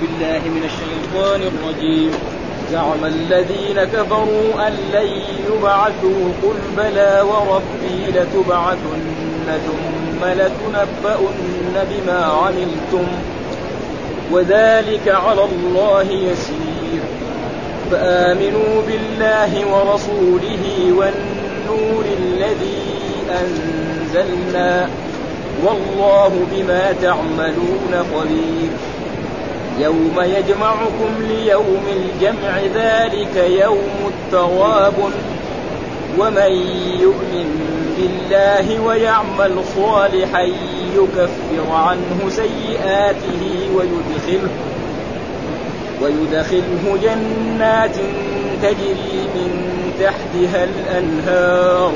بالله من الشيطان الرجيم. زعم الذين كفروا أن لن يبعثوا قل بلى وربي لتبعثن ثم لتنبؤن بما عملتم. وذلك على الله يسير. فآمنوا بالله ورسوله والنور الذي أنزلنا. والله بما تعملون خبير. يوم يجمعكم ليوم الجمع ذلك يوم التواب. ومن يؤمن بالله ويعمل صالحا يكفر عنه سيئاته ويدخله ويدخله جنات تجري من تحتها الأنهار.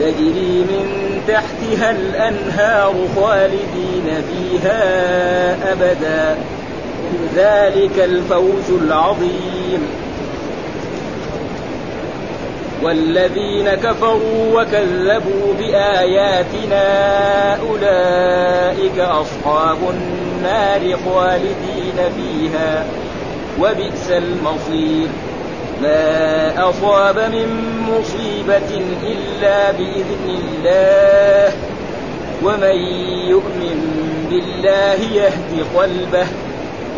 تجري من تحتها الأنهار خالدين فيها أبدا. ذلك الفوز العظيم. والذين كفروا وكذبوا بآياتنا أولئك أصحاب النار خالدين فيها. وبئس المصير. ما أصاب من مصيبة إلا بإذن الله. ومن يؤمن بالله يهد قلبه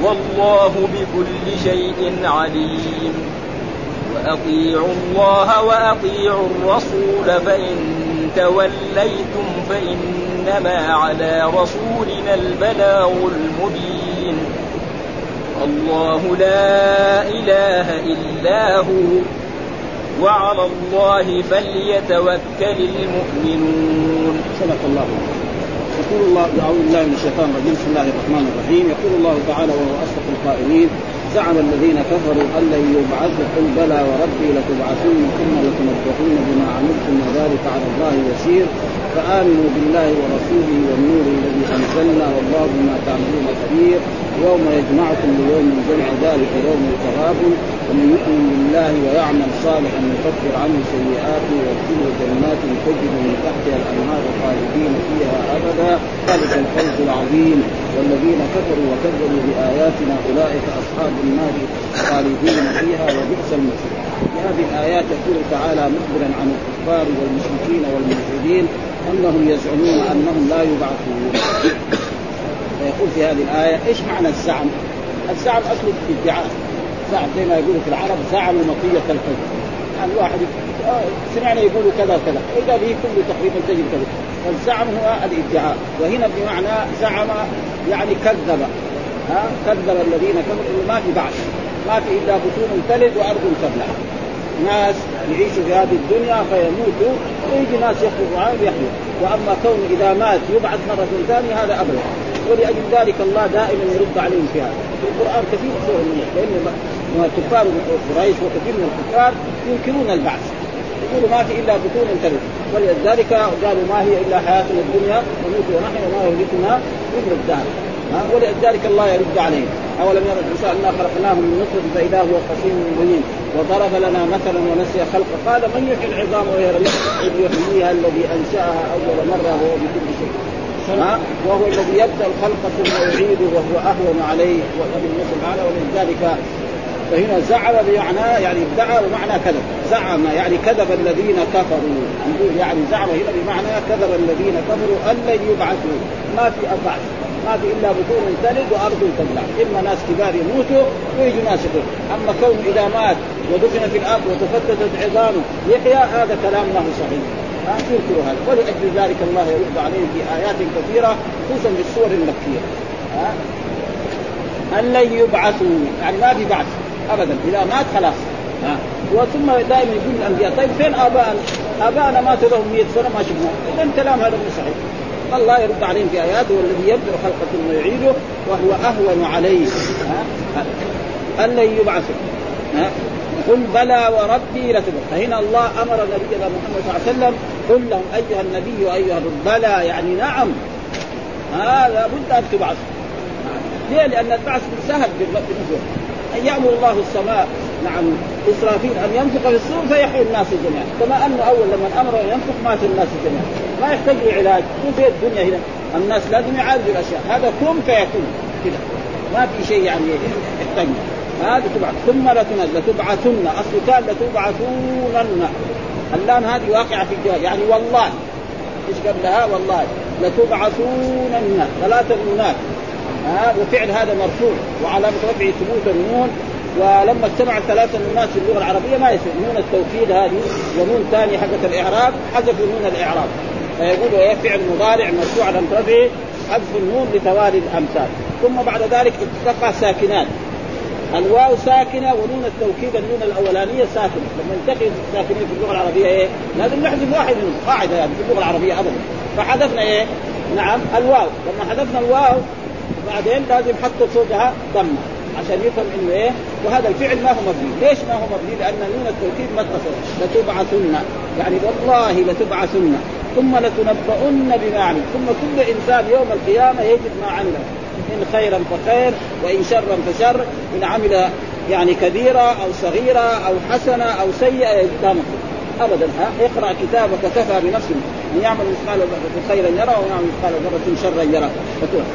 والله بكل شيء عليم. وأطيعوا الله وأطيعوا الرسول فإن توليتم فإنما على رسولنا البلاغ المبين. الله لا إله إلا هو وعلى الله فليتوكل المؤمنون. صدق الله. يقول الله أعوذ بالله من الشيطان الرجيم. بسم الله الرحمن الرحيم. يقول الله تعالى وهو أصدق القائلين. زعم الذين كفروا أن لن يبعثوا قل بلى وربي لتبعثن ثم لتنبؤن بما عملتم وذلك على الله يسير. فآمنوا بالله ورسوله والنور الذي أنزلنا والله بما تعملون خبير. يوم يجمعكم ليوم الجمع ذلك يوم التغاب ومن يؤمن بالله ويعمل صالحا يكفر عنه سيئاته ويدخله جنات تجد من تحتها الأنهار خالدين فيها أبدا. ذلك الفوز العظيم. والذين كفروا وكذبوا بآياتنا أولئك أصحاب النار خالدين فيها وبئس المصير. في هذه الآيات يقول تعالى مخبرا عن الكفار والمشركين والملحدين أنهم يزعمون أنهم لا يبعثون. فيقول في هذه الآية إيش معنى الزعم؟ الزعم اصله ادعاء زعم زي ما يقولوا في العرب زعموا مطية الحج يعني واحد آه، سمعنا يقولوا كذا وكذا. إذا به كله تقريبا تجد كذا. فالزعم هو الادعاء وهنا بمعنى زعم يعني كذب. ها؟ كذب الذين كفروا. ما في بعث. ما في إلا بطون تلد وأرض تبلع. ناس يعيشوا في هذه الدنيا فيموتوا ويجي ناس يخرجوا عنه ويحيوا وأما كون إذا مات يبعث مرة ثانية هذا ابدا ولأجل ذلك الله دائما يرد عليهم في هذا. في القرآن كثير سورة من لأن كفار قريش وكثير من الكفار ينكرون البعث. يقولوا ما في إلا بطون تلد. ولذلك قالوا ما هي إلا حياتنا الدنيا نموت ونحن وما يهلكنا إلا الدار ولذلك الله يرد عليهم. أولم يرى الانسان انا خلقناه من نطفة فإذا هو خصيم مبين. وضرب لنا مثلا ونسي خلقه. قال من يحيي العظام وهي يحييها الذي أنشأها أول مرة وهو بكل شيء. وهو الذي يبدأ الخلق ثم يعيده وهو أهون عليه وقد على ولذلك فهنا زعم بمعنى يعني ادعى بمعنى كذب. زعم يعني كذب الذين كفروا. نقول يعني زعم هنا بمعنى كذب الذين كفروا أن لن يبعثوا. ما في البعث ما في إلا بطون تلد وأرض تبلع. إما ناس كبار يموتوا ويجوا ناس يقول أما كون إذا مات ودفن في الأرض وتفتتت عظامه يحيى هذا كلام له صحيح. ينكروا هذا. ولأجل ذلك الله يرد عليهم في آيات كثيرة خصوصا في السور المكية. ها؟ أن لن يبعثوا. يعني ما في بعث. ابدا. إذا مات خلاص. ها. وثم دائما يقول الأنبياء طيب فين ابائنا؟ ابائنا ماتوا لهم 100 سنة ما شفناه اذا الكلام هذا مو صحيح. الله يرد عليهم في آياته والذي يبدأ خلقه ثم يعيده وهو أهون عليه. ها. أن لن يبعثوا. ها. قل بلى وربي لتبعث فهنا الله أمر نبينا محمد صلى الله عليه وسلم قل لهم أيها النبي وأيها الرسول بلى يعني نعم. هذا بد أن تبعث ليه؟ لأن البعث سهل بالنزول أن يأمر الله السماء نعم إسرافيل أن ينفق في الصور فيحيي الناس جميعا. كما انه أول لما أمر أن ينفق مات الناس جميعا. ما يحتاج علاج مو في الدنيا هنا. الناس لازم يعالجوا الأشياء. هذا كن فيكون. كذا ما في شيء يعني يحتاج. هذا تبعث. ثم لتبعثن أصل كان لتبعثونن اللام هذه واقعة في الجواب يعني والله إيش قبلها؟ والله لتبعثونن ثلاثة نونات ها وفعل هذا مرفوع. وعلامة رفعه ثبوت النون. ولما اجتمع ثلاثة نونات في اللغة العربية ما يصير. نون التوكيد هذه ونون ثانية حقة الإعراب حذفوا نون الإعراب. فيقولوا إيه فعل مضارع مرفوع على رفعه حذف النون لتوالي الأمثال. ثم بعد ذلك التقى ساكنات الواو ساكنة ونون التوكيد النون الأولانية ساكنة. لما يلتقي الساكنين في اللغة العربية إيه؟ لازم نحذف واحد منهم. قاعدة يعني في اللغة العربية أبدا. فحذفنا إيه؟ نعم الواو. لما حذفنا الواو بعدين لازم حطوا فوقها ضمة عشان يفهم إنه إيه؟ وهذا الفعل ما هو مبني، ليش ما هو مبني؟ لأن نون التوكيد ما اتصل، لتبعثن. يعني والله لتبعثن. ثم لتنبؤن بما عمل، ثم كل إنسان يوم القيامة يجد ما عمل، إن خيرا فخير وإن شرا فشر، إن عمل يعني كبيرة أو صغيرة أو حسنة أو سيئة يجدها ابدا ها؟ اقرأ كتابك كفى بنفسك. من يعمل مثقال خيرا يرى ومن يعمل مثقال ذرة شرا يرى.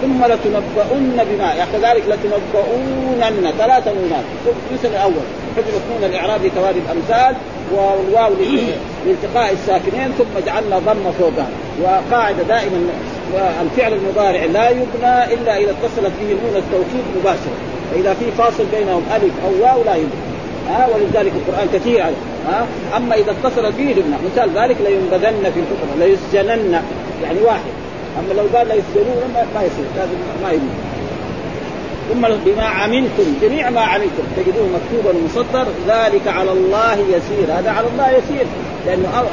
ثم لتنبؤن بما يعني كذلك لتنبؤونن ثلاثة نونات. مثل الأول. حجر نون الاعراب لتوالي الامثال والواو لالتقاء الساكنين ثم جعلنا ضم فوقها. وقاعدة دائما الفعل المضارع لا يبنى إلا إذا اتصلت به نون التوكيد مباشرة. فإذا في فاصل بينهم ألف أو واو لا يبنى. ها ولذلك القرآن كثير ها. أما إذا اتصل به يبنى مثال ذلك لينبذن في الحكم ليسجنن يعني واحد. أما لو قال ليسجنون ما يصير لازم ما يبنى ثم بما عملتم جميع ما عملتم تجدوه مكتوبا ومسطر ذلك على الله يسير. هذا على الله يسير لأنه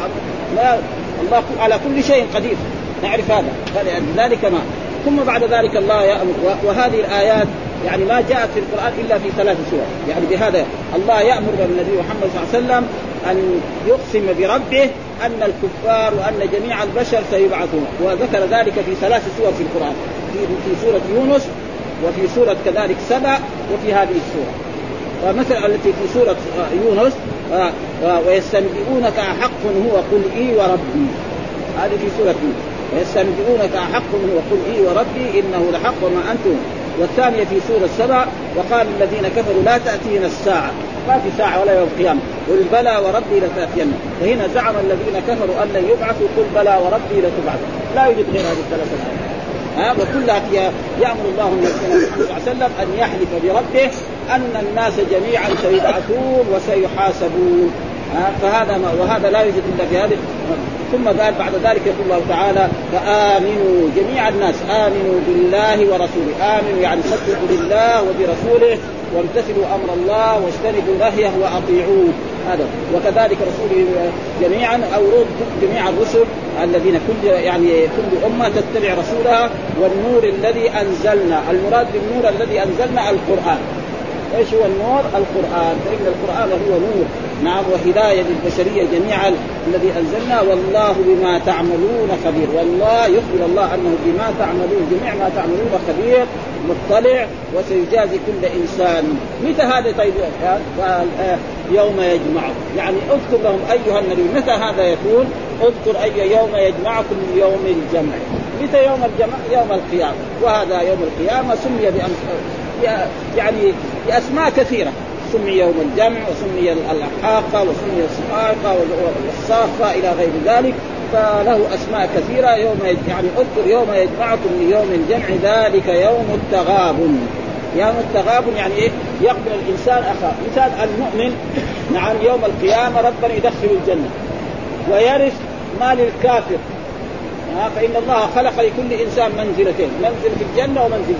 لا الله على كل شيء قدير. نعرف هذا ذلك ما. ثم بعد ذلك الله يأمر وهذه الآيات يعني ما جاءت في القرآن إلا في ثلاث سور. يعني بهذا الله يأمر النبي محمد صلى الله عليه وسلم أن يقسم بربه أن الكفار وأن جميع البشر سيبعثون. وذكر ذلك في ثلاث سور في القرآن. في, في سورة يونس وفي سورة كذلك سبع وفي هذه السورة. ومثلا التي في سورة يونس ويستنبئونك أحق هو قل إي وربي. هذه في سورة يونس. ويستنبئونك أحق هو قل إي وربي إنه لحق وما أنتم والثانية في سورة سبع وقال الذين كفروا لا تأتينا الساعة. ما في ساعة ولا يوم القيامة قل بلى وربي لتأتين. وهنا زعم الذين كفروا أن لن يبعثوا قل بلى وربي لتبعث لا يوجد غير هذه الثلاثة ها؟ وكلها يأمر الله النبي صلى الله عليه وسلم أن يحلف بربه أن الناس جميعا سيبعثون وسيحاسبون. فهذا ما وهذا لا يوجد إلا في هذه ثم قال بعد ذلك يقول الله تعالى فآمنوا جميع الناس آمنوا بالله ورسوله آمنوا يعني صدقوا بالله وبرسوله وامتثلوا أمر الله واجتنبوا نهيه وأطيعوه. هذا. وكذلك رسوله جميعا أو جميع الرسل الذين كل يعني كل أمة تتبع رسولها والنور الذي أنزلنا. المراد بالنور الذي أنزلنا القرآن. إيش هو النور؟ القرآن. فإن القرآن هو نور. نعم وهداية للبشرية جميعا الذي أنزلنا. والله بما تعملون خبير. والله يخبر الله أنه بما تعملون جميع ما تعملون خبير مطلع وسيجازي كل إنسان. متى هذا؟ طيب يوم يجمع. يعني اذكر لهم أيها النبي متى هذا يكون؟ اذكر أي يوم يجمعكم يوم الجمع. متى يوم الجمع؟ يوم القيامة. وهذا يوم القيامة سمي بأمس يعني بأسماء كثيرة. سمي يوم الجمع وسمي الحاقه وسمي الصاعقه والصافه إلى غير ذلك. فله أسماء كثيرة يوم يعني اذكر يوم يجمعكم ليوم الجمع ذلك يوم التغابن. يوم التغابن يعني إيه؟ يقبل الإنسان أخاه، مثال المؤمن نعم يوم القيامة ربنا يدخل الجنة ويرث مال الكافر. فإن الله خلق لكل إنسان منزلتين، منزل في الجنة ومنزل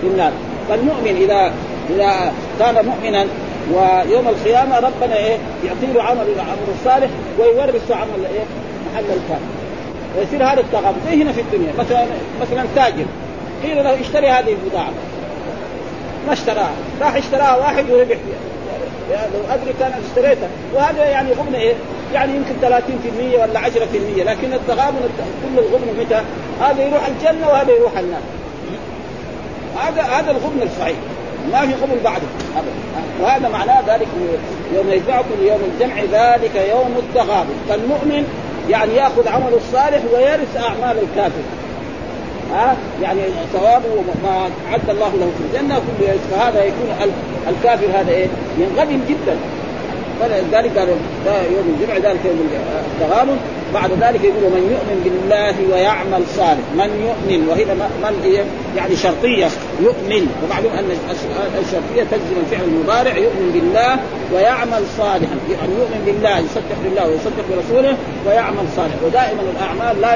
في النار، فالمؤمن إذا إذا كان مؤمنا ويوم القيامة ربنا إيه يعطي له عمل العمل الصالح ويورث عمل إيه محل الكافر ويصير هذا التغابن زي هنا في الدنيا. مثلا مثلا تاجر. قيل له اشتري هذه البضاعة. ما اشتراها. راح اشتراها واحد وربح فيها يعني لو أدري كان اشتريتها. وهذا يعني غبن إيه؟ يعني يمكن 30% ولا 10% لكن التغابن كل الغبن متى؟ هذا يروح الجنة وهذا يروح النار. هذا هذا الغبن الصحيح. ما في قبل بعده. ابدا وهذا معناه ذلك يوم يجمعكم ليوم الجمع ذلك يوم التغابن. فالمؤمن يعني يأخذ عمله الصالح ويرث أعمال الكافر. ها؟ يعني ثوابه ما أعد الله له في الجنة كله فهذا يكون الكافر هذا إيه؟ ينغنم جدا. فلذلك قال يوم الجمعه ذلك يوم التغابن. بعد ذلك يقول من يؤمن بالله ويعمل صالح. من يؤمن وهنا من يعني شرطية. يؤمن. ومعلوم أن الشرطية تجزم الفعل المضارع. يؤمن بالله ويعمل صالحا. يعني يؤمن بالله يصدق بالله ويصدق برسوله ويعمل صالحا ودائما الأعمال لا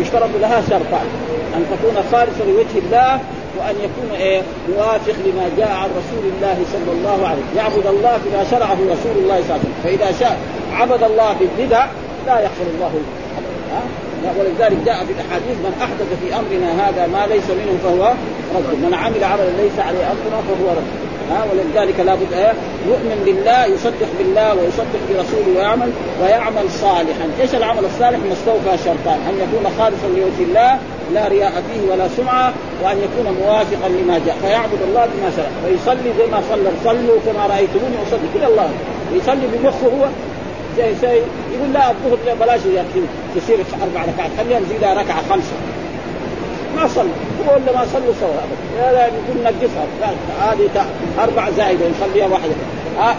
يشترط لها شرطان. أن تكون خالصة لوجه الله وأن يكون إيه؟ موافق لما جاء عن رسول الله صلى الله عليه وسلم. يعبد الله بما شرعه رسول الله صلى الله عليه وسلم. فإذا شاء عبد الله بالبدع لا يغفر الله ولذلك جاء في الأحاديث من أحدث في أمرنا هذا ما ليس منه فهو رد. من عمل عملا ليس عليه أمرنا فهو رد. ها ولذلك لابد إيه يؤمن بالله يصدق بالله ويصدق برسوله ويعمل ويعمل صالحا، إيش العمل الصالح؟ مستوفى شرطان، أن يكون خالصا لوجه الله لا رياء فيه ولا سمعة وأن يكون موافقا لما جاء. فيعبد الله بما شرع ويصلي زي ما صلى. صلوا كما رأيتموني أصلي. كل الله. ويصلي بمخه هو. زي زي يقول لا الظهر بلاش تصير أربع ركعات خلينا نزيدها ركعة خمسة. ما صلى هو ولا ما صلوا سوا أبدا. لا نقول نقصها. هذه أربع زائده نخليها واحدة.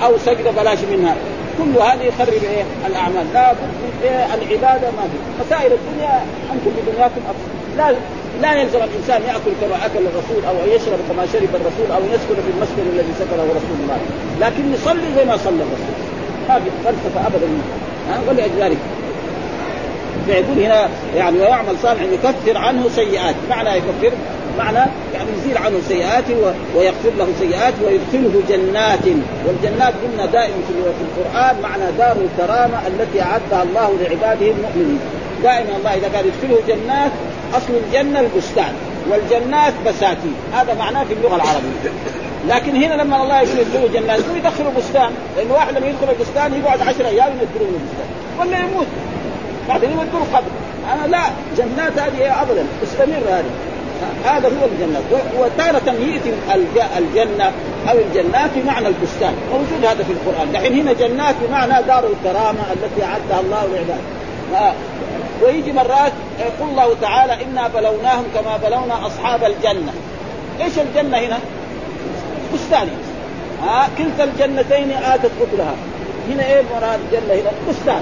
أو سجدة بلاش منها. كل هذه يخرب إيه؟ الأعمال. لا إيه؟ العبادة ما في. مسائل الدنيا أنتم بدنياكم لا لا يلزم الإنسان يأكل كما أكل الرسول أو يشرب كما شرب الرسول أو يسكن في المسكن الذي سكنه رسول الله. لكن يصلي زي ما صلى الرسول. في فلسفه ابدا ها ولذلك فيقول هنا يعني ويعمل صالح يكفر عنه سيئات. معنى يكفر؟ معنى يعني يزيل عنه سيئاته ويغفر له سيئاته ويدخله جنات. والجنات قلنا دائما في القرآن معنى دار الكرامة التي أعدها الله لعباده المؤمنين. دائما الله إذا قال يدخله جنات أصل الجنة البستان والجنات بساتين. هذا معناه في اللغة العربية. لكن هنا لما الله يدخلوا جنات يقول يدخلوا بستان؟ لأن واحد لما يدخل البستان يقعد 10 أيام يدخلوا البستان. ولا يموت. بعدين يودوا قبر. أنا لا جنات هذه أبدا استمر هذه. هذا هو الجنات وتارة يأتي الجنة أو الجنات بمعنى البستان. موجود هذا في القرآن. دحين هنا جنات بمعنى دار الكرامة التي أعدها الله لعباده. ويجي مرات يقول الله تعالى إنا بلوناهم كما بلونا أصحاب الجنة. إيش الجنة هنا؟ بستان ها كلتا الجنتين آتت أكلها. هنا إيه مراد الجنة هنا؟ بستان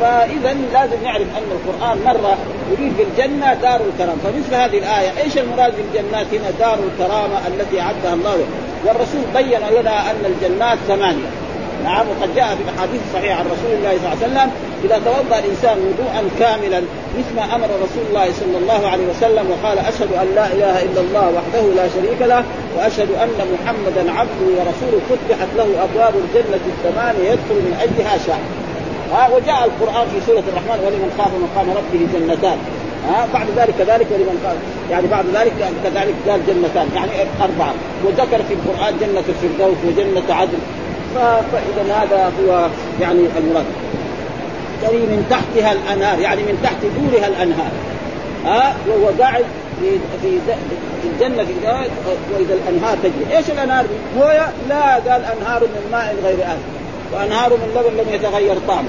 فاذا لازم نعرف أن القرآن مرة يريد بالجنة دار الكرامه فمثل هذه الآية إيش المراد بالجنات؟ هنا دار الكرامة التي أعدها الله. والرسول بين لنا أن الجنات ثمانية. نعم وقد جاء في الاحاديث الصحيحه عن رسول الله صلى الله عليه وسلم إذا توضأ الإنسان وضوءا كاملا مثل ما أمر رسول الله صلى الله عليه وسلم وقال أشهد أن لا إله إلا الله وحده لا شريك له وأشهد أن محمدا عبده ورسوله فتحت له أبواب الجنة الثمانيه يدخل من أجلها شاء ها وجاء القرآن في سورة الرحمن ولمن خاف مقام ربه جنتان. ها بعد ذلك كذلك ولمن قال يعني بعد ذلك كذلك قال جنتان يعني أربعة. وذكر في القرآن جنة الفردوس وجنة عدن. فإذا هذا هو يعني المراد. يعني من تحتها الأنهار يعني من تحت دورها الأنهار. ها؟ وهو قاعد في في الجنة في وإذا الأنهار تجري، إيش الأنهار؟ موية؟ لا قال أنهار من ماء غير آسف. وأنهار من لبن لم يتغير طعمه.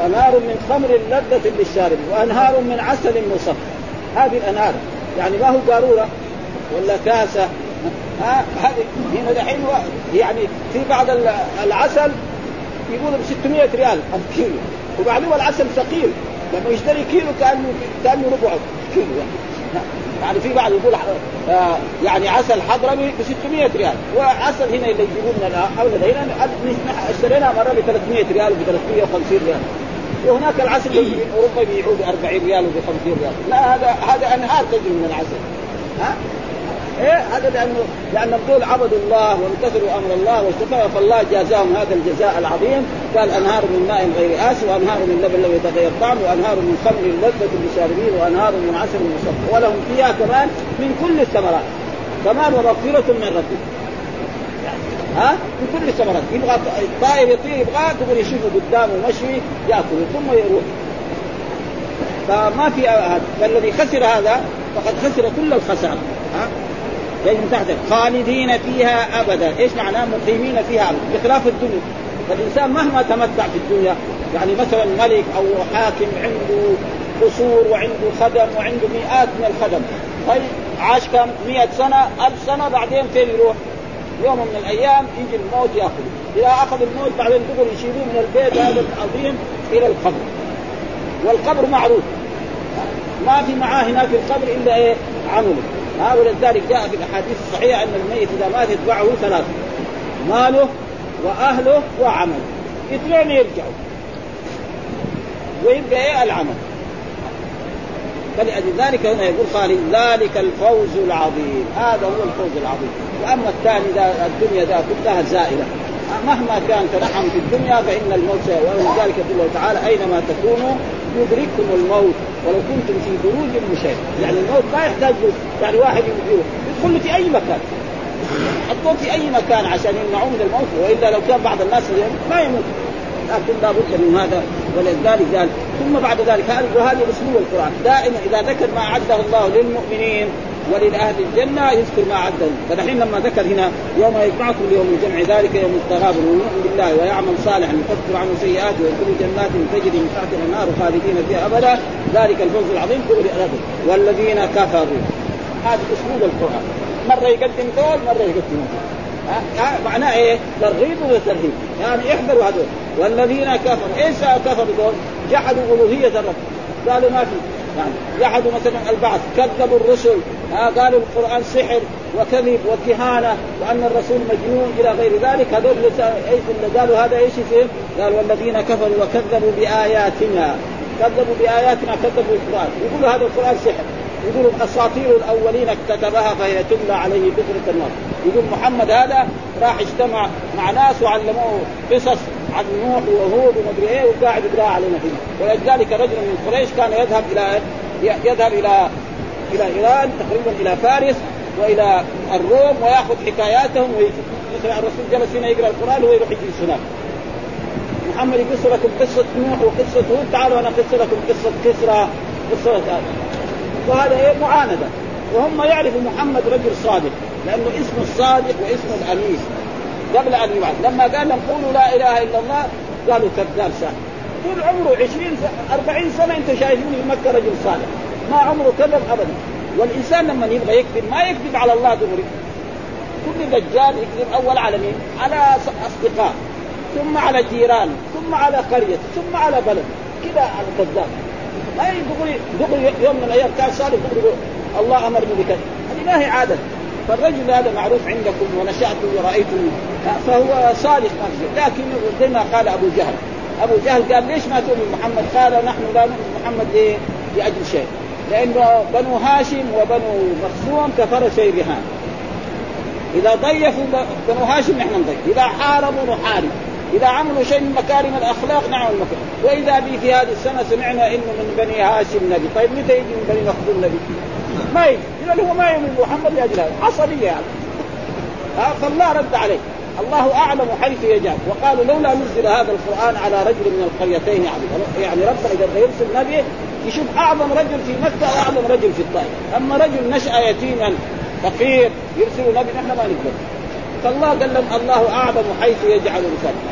وأنهار من خمر لذة للشارب. وأنهار من عسل مصفى. هذه الأنهار. يعني ما هو قاروره ولا كاسة ها هذه هنا دحين يعني في بعض العسل يقولوا ب 600 ريال الكيلو وبعدين العسل ثقيل لما يشتري كيلو كأنه كأنه ربع كيلو يعني. يعني في بعض يقول آه يعني عسل حضرمي ب 600 ريال وعسل هنا اللي يجيبون لنا حولنا هنا اشترينا مرة ب 300 ريال وب 350 ريال. وهناك العسل اللي في أوروبا يبيعوه ب 40 ريال وب 50 ريال. لا هذا هذا أنهار تجري من العسل. ها؟ إيه؟ هذا لأنه لأن دول عبدوا الله وامتثلوا أمر الله واستفاء فالله جازاهم هذا الجزاء العظيم. قال أنهار من ماء غير آس وأنهار من لبن لم يتغير طعم وأنهار من خمر لذة للشاربين وأنهار من عسل مصفى. ولهم فيها كمان من كل الثمرات. كمان ومغفرة من ربهم. ها؟ من كل الثمرات. يبغى الطائر يطير يبغى تقول يشوفه قدامه مشوي يأكل ثم يروح. فما في هذا فالذي خسر هذا فقد خسر كل الخسارة ها؟ جاي من تحت خالدين فيها ابدا إيش معناه مقيمين فيها ابدا بخلاف الدنيا فالإنسان مهما تمتع في الدنيا يعني مثلا ملك أو حاكم عنده قصور وعنده خدم وعنده مئات من الخدم طيب عاش كم 100 سنة 1000 سنة بعدين فين يروح؟ يوم من الأيام يجي الموت يأخذه، إذا أخذ الموت بعدين دغري يشيلوه من البيت هذا العظيم إلى القبر. والقبر معروف ما في معاه هناك القبر إلا إيه؟ عمله. ها ولذلك جاء في الأحاديث الصحيحة أن الميت إذا مات يتبعه ثلاثة ماله وأهله وعمله. اثنين يرجعوا. ويبقى إيه؟ العمل. فلأجل ذلك هنا يقول خالد ذلك الفوز العظيم. هذا هو الفوز العظيم. وأما الثاني الدنيا ذا كلها زائلة. مهما كان تنعم في الدنيا فإن الموت ولذلك يقول تعالى أينما تكونوا يدرككم الموت ولو كنتم في بروج مشاهد يعني الموت ما يحتاج يعني واحد يدخل في أي مكان. حطوه في أي مكان عشان يمنعوه من الموت وإلا لو كان بعض الناس ما يموت. لكن لابد من هذا. ولذلك قال ثم بعد ذلك هذه وهذه أسلوب القرآن. دائما إذا ذكر ما أعده الله للمؤمنين وللأهل الجنة يذكر ما اعده فدحين لما ذكر هنا يوم يجمعكم ليوم الجمع ذلك يوم التغابن ويؤمن بالله ويعمل صالحا يكفر عنه سيئاته ويدخل جنات تجري من تحتها النار خالدين فيها أبدا. ذلك الفوز العظيم والذين كفروا. هذا أسلوب القرآن. مرة يقدم دول مرة يقدم دول معناه إيه؟ ترغيب وترهيب. يعني احذروا هذول. والذين كفروا. إيش كفروا دول؟ جحدوا ألوهية الرب. قالوا ما في. يعني جحدوا مثلا البعث. كذبوا الرسل. آه قالوا القرآن سحر وكذب وكهانة وأن الرسول مجنون إلى غير ذلك. هذول إيش قالوا هذا إيش فيه؟ قال والذين كفروا وكذبوا بآياتنا. كذبوا بآياتنا كذبوا القرآن. يقولوا هذا القرآن سحر. يقولوا أساطير الأولين اكتتبها فهي تملى عليه بكرة النار. يقول محمد هذا راح اجتمع مع ناس وعلموه قصص عن نوح وهود ومدري إيه وقاعد يقراها علينا فيه ولذلك رجل من قريش كان يذهب إلى يذهب إلى إلى إيران تقريبا إلى فارس وإلى الروم ويأخذ حكاياتهم ويجي مثلا الرسول جلس هنا يقرأ القرآن ويروح يجلس هناك محمد يقص لكم قصة نوح وقصة هود. تعالوا أنا اقص لكم قصة كسرى قصة وهذا إيه؟ معاندة. وهم يعرفوا محمد رجل صادق لأنه اسمه الصادق واسمه الامين قبل أن يبعث. لما قال لهم قولوا لا إله إلا الله قالوا كذاب ساحر طول عمره 20 سنة 40 سنة أنت شايفين في مكة رجل صالح ما عمره كذب ابدا. والإنسان لما يبغى يكذب ما يكذب على الله دغري. كل دجال يكذب أول على مين؟ على أصدقاء. ثم على جيران ثم على قرية ثم على بلد. كذا على كذاب ما دغري دغري يوم من الأيام كان صالح دغري الله أمرني بكذا هذه ما هي عادة. فالرجل هذا معروف عندكم ونشأت ورأيتم. فهو صالح لكن زي ما قال أبو جهل. أبو جهل قال ليش ما تؤمن محمد؟ قال نحن لا نؤمن محمد؟ لأجل شيء. لأنه بنو هاشم وبنو مخزوم كفر رهان إذا ضيفوا بنو هاشم نحن نضيف. إذا حاربوا نحارب. إذا عملوا شيء من مكارم الأخلاق نعمل مكارم وإذا بي في هذه السنة سمعنا إنه من بني هاشم نبي. طيب متى يجي من بني مخزوم نبي؟ ما يجي. هو ما يؤمن محمد لاجل هذا عصبيه يعني فالله رد عليه. الله أعلم حيث يجعل وقالوا لولا نزل هذا القرآن على رجل من القريتين عظيم يعني ربنا إذا يرسل نبي يشوف أعظم رجل في مكة وأعظم رجل في الطائف. أما رجل نشأ يتيما فقير يرسل نبي نحن ما نقدر. فالله قال لهم الله اعلم حيث يجعل رسالته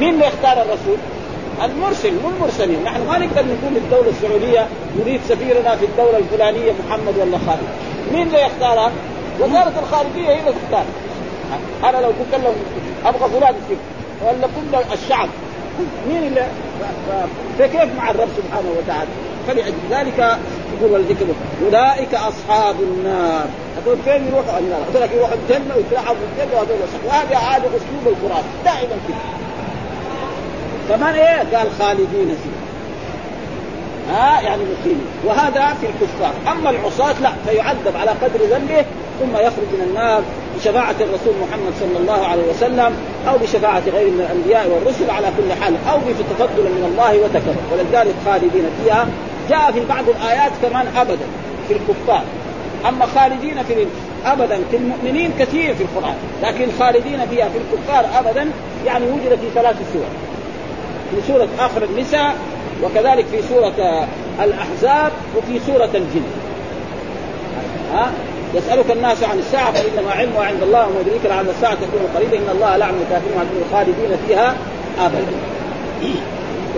مين اللي اختار الرسول؟ المرسل مو المرسلين. نحن ما نقدر نقول الدولة السعودية نريد سفيرنا في الدولة الفلانية محمد ولا خالد. مين اللي يختارها؟ وزارة الخارجية هي اللي تختار. أنا لو قلت لهم أبغى فلان يصير ولا كل الشعب. مين اللي؟ فكيف مع الرب سبحانه وتعالى؟ فلأجل ذلك يقول الذكر أولئك أصحاب النار. هذول فين يروحوا النار؟ هذول يروحوا الجنة ويتلعبوا الجنة وهذول وهذا عادة أسلوب القرآن. دائما كده كمان إيه؟ قال خالدين فيه. ها؟ يعني مقيمين وهذا في الكفار. أما العصاة لا فيعذب على قدر ذنبه ثم يخرج من النار بشفاعة الرسول محمد صلى الله عليه وسلم أو بشفاعة غيره من الأنبياء والرسل على كل حال أو بتفضل من الله وتكرم ولذلك خالدين فيها جاء في بعض الآيات كمان ابدا في الكفار. أما خالدين في ابدا في المؤمنين كثير في القرآن. لكن خالدين فيها في الكفار ابدا يعني وجد في ثلاث سور. في سورة آخر النساء وكذلك في سورة الأحزاب وفي سورة الجن. ها؟ يسألك الناس عن الساعة فإنما علمها عند الله وما يدريك لعل الساعة تكون قريبة. إن الله لعن الكافرين خالدين فيها أبدا.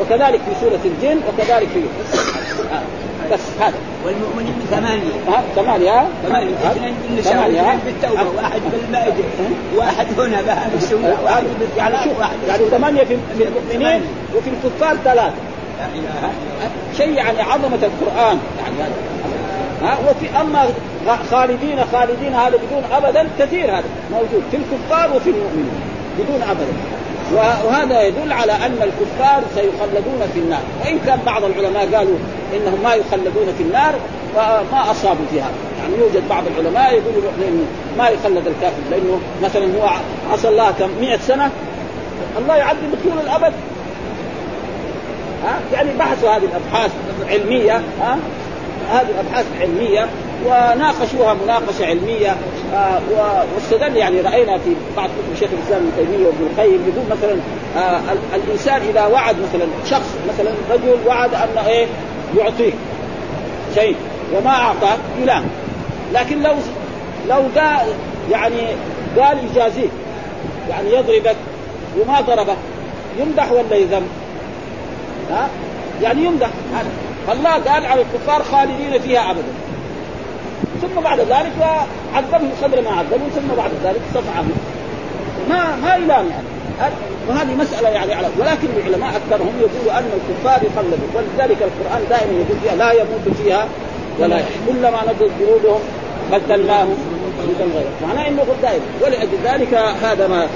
وكذلك في سورة الجن وكذلك في آه. بس هذا. والمؤمنين ثمانية. ها ثمانية. ثمانية. واثنين بالتوبة واحد بالمائدة واحد هنا بهذا السورة واحد يعني شوف يعني ثمانية في المؤمنين وفي الكفار ثلاثة. شيء يعني عظمة القرآن. يعني ها وفي أما خالدين خالدين هذا بدون ابدا كثير هذا موجود في الكفار وفي المؤمنين بدون ابدا. وهذا يدل على أن الكفار سيخلدون في النار. وإن كان بعض العلماء قالوا إنهم ما يخلدون في النار وما أصابوا في هذا. يعني يوجد بعض العلماء يقولوا ما يخلد الكافر لأنه مثلا هو عصى الله كم 100 سنة الله يعذب طول الأبد. ها؟ يعني بحثوا هذه الأبحاث علميه ها؟ هذه الأبحاث العلمية وناقشوها مناقشة علمية آه واستدل يعني رأينا في بعض كتب شيخ الإسلام ابن تيمية وابن القيم يقول مثلا آه الإنسان إذا وعد مثلا شخص مثلا رجل وعد انه إيه يعطيه شيء وما أعطاه يلام لكن لو لو قال يعني قال يجازيك يعني يضربك وما ضربك يمدح ولا يذم؟ ها؟ يعني يمدح الله قال على الكفار خالدين فيها ابدا ثم بعد ذلك عذبهم قدر ما عذبهم ثم بعد ذلك صفعهم. ما ما يلام يعني وهذه مسألة يعني على ولكن العلماء أكثرهم يقولوا أن الكفار يخلدون ولذلك القرآن دائما يقول فيها لا يموت فيها ولا كلما نضجت جلودهم بدلناهم معناه إنه دائما. ولأجل ذلك هذا ما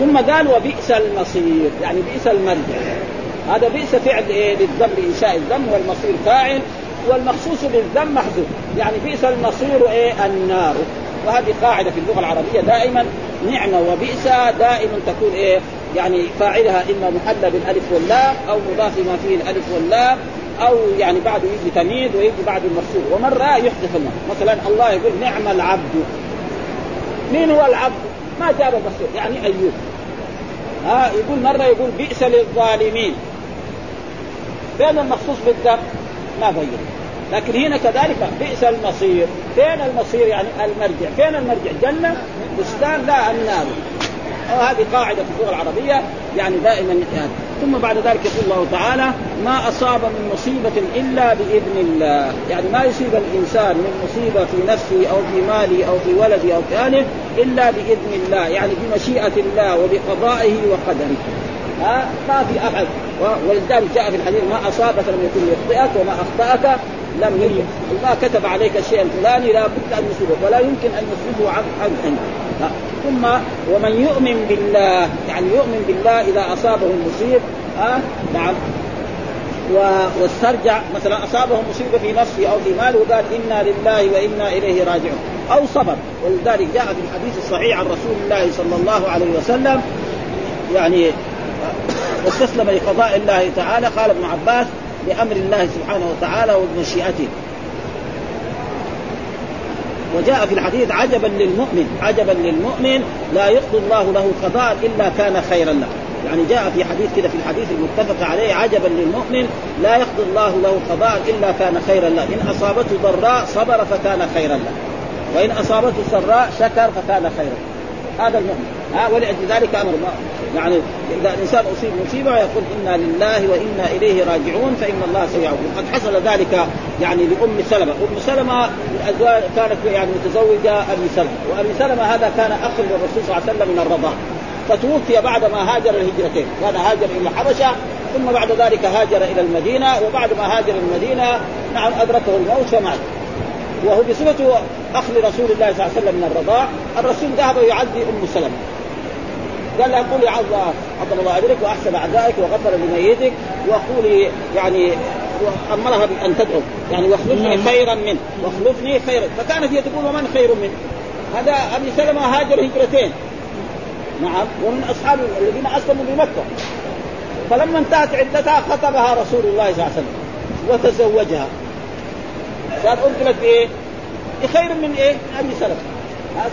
ثم قال وبئس المصير يعني بئس المرجع. هذا بئس فعل إيه؟ للذم لانشاء الذم والمصير فاعل. والمخصوص بالذم محذوف. يعني بئس المصير إيه؟ النار. وهذه قاعدة في اللغة العربية دائما. نعمة وبئس دائما تكون إيه؟ يعني فاعلها إما محلى بالألف واللام أو مضاف ما فيه الألف واللام أو يعني بعده يجي تمييز ويجي بعد المرسول ومره يحذف النار. مثلا الله يقول نعم العبد. مين هو العبد؟ ما جاب المصير يعني أيوب. ها؟ يقول مرة يقول بئس للظالمين. فين المخصوص بالذنب؟ ما بين لكن هنا كذلك بئس المصير. فين المصير يعني المرجع؟ فين المرجع؟ جنة بستان لا النار. وهذه قاعدة في اللغة العربية يعني دائما يعني. ثم بعد ذلك يقول الله تعالى ما أصاب من مصيبة إلا بإذن الله. يعني ما يصيب الإنسان من مصيبة في نفسه أو في ماله أو في ولده أو في أهله إلا بإذن الله يعني بمشيئة الله وبقضائه وقدره. ها؟ ما في أحد. ولذلك جاء في الحديث ما أصابك لم يكن يخطئك وما أخطأك لم يكن وما كتب عليك الشيء الفلاني لا بد أن يصيبك ولا يمكن أن يصيبه عن عنك ثم ومن يؤمن بالله يعني يؤمن بالله إذا أصابه المصيب ها؟ نعم. واسترجع مثلا أصابه مصيبة في نفسه أو في ماله وقال إنا لله وإنا إليه راجعون. أو صبر. ولذلك جاء في الحديث الصحيح عن رسول الله صلى الله عليه وسلم يعني واستسلم لقضاء الله تعالى قال ابن عباس لأمر الله سبحانه وتعالى ومشيئته. وجاء في الحديث عجبا للمؤمن عجبا للمؤمن لا يقضي الله له قضاء إلا كان خيرا له. يعني جاء في حديث كده في الحديث المتفق عليه عجبا للمؤمن لا يقضي الله له قضاء إلا كان خيرا له. إن أصابته ضراء صبر فكان خيرا له. وإن أصابته سراء شكر فكان خيرا هذا المؤمن. ها ولأجل ذلك أمر يعني إذا الإنسان أصيب مصيبة يقول إنا لله وإنا إليه راجعون فإن الله سيعود وقد حصل ذلك يعني لأم سلمة، أم سلمة الأزواج كانت يعني متزوجة أبي سلمة، وأبي سلمة هذا كان أخ للرسول صلى الله عليه وسلم من الرضاعه. فتوفي بعد ما هاجر الهجرتين، كان هاجر إلى الحبشه ثم بعد ذلك هاجر إلى المدينة وبعد ما هاجر المدينة نعم أدركه الموت فمات. وهو بصفته أخ لرسول الله صلى الله عليه وسلم من الرضاع، الرسول ذهب يعزي أم سلمة، قال لها قولي عظم الله أجرك وأحسن أعدائك وغفر لميتك وقولي يعني امرها بأن تدعو. يعني واخلفني نعم. خيرا منه. واخلفني خيرا. فكانت هي تقول ومن خير منه. هذا أبي سلمة هاجر هجرتين. نعم. ومن أصحاب الذين أسلموا بمكة. فلما انتهت عدتها خطبها رسول الله صلى الله عليه وسلم. وتزوجها. قال ارسلت بإيه؟ بخير من إيه؟ من أبي سلمة.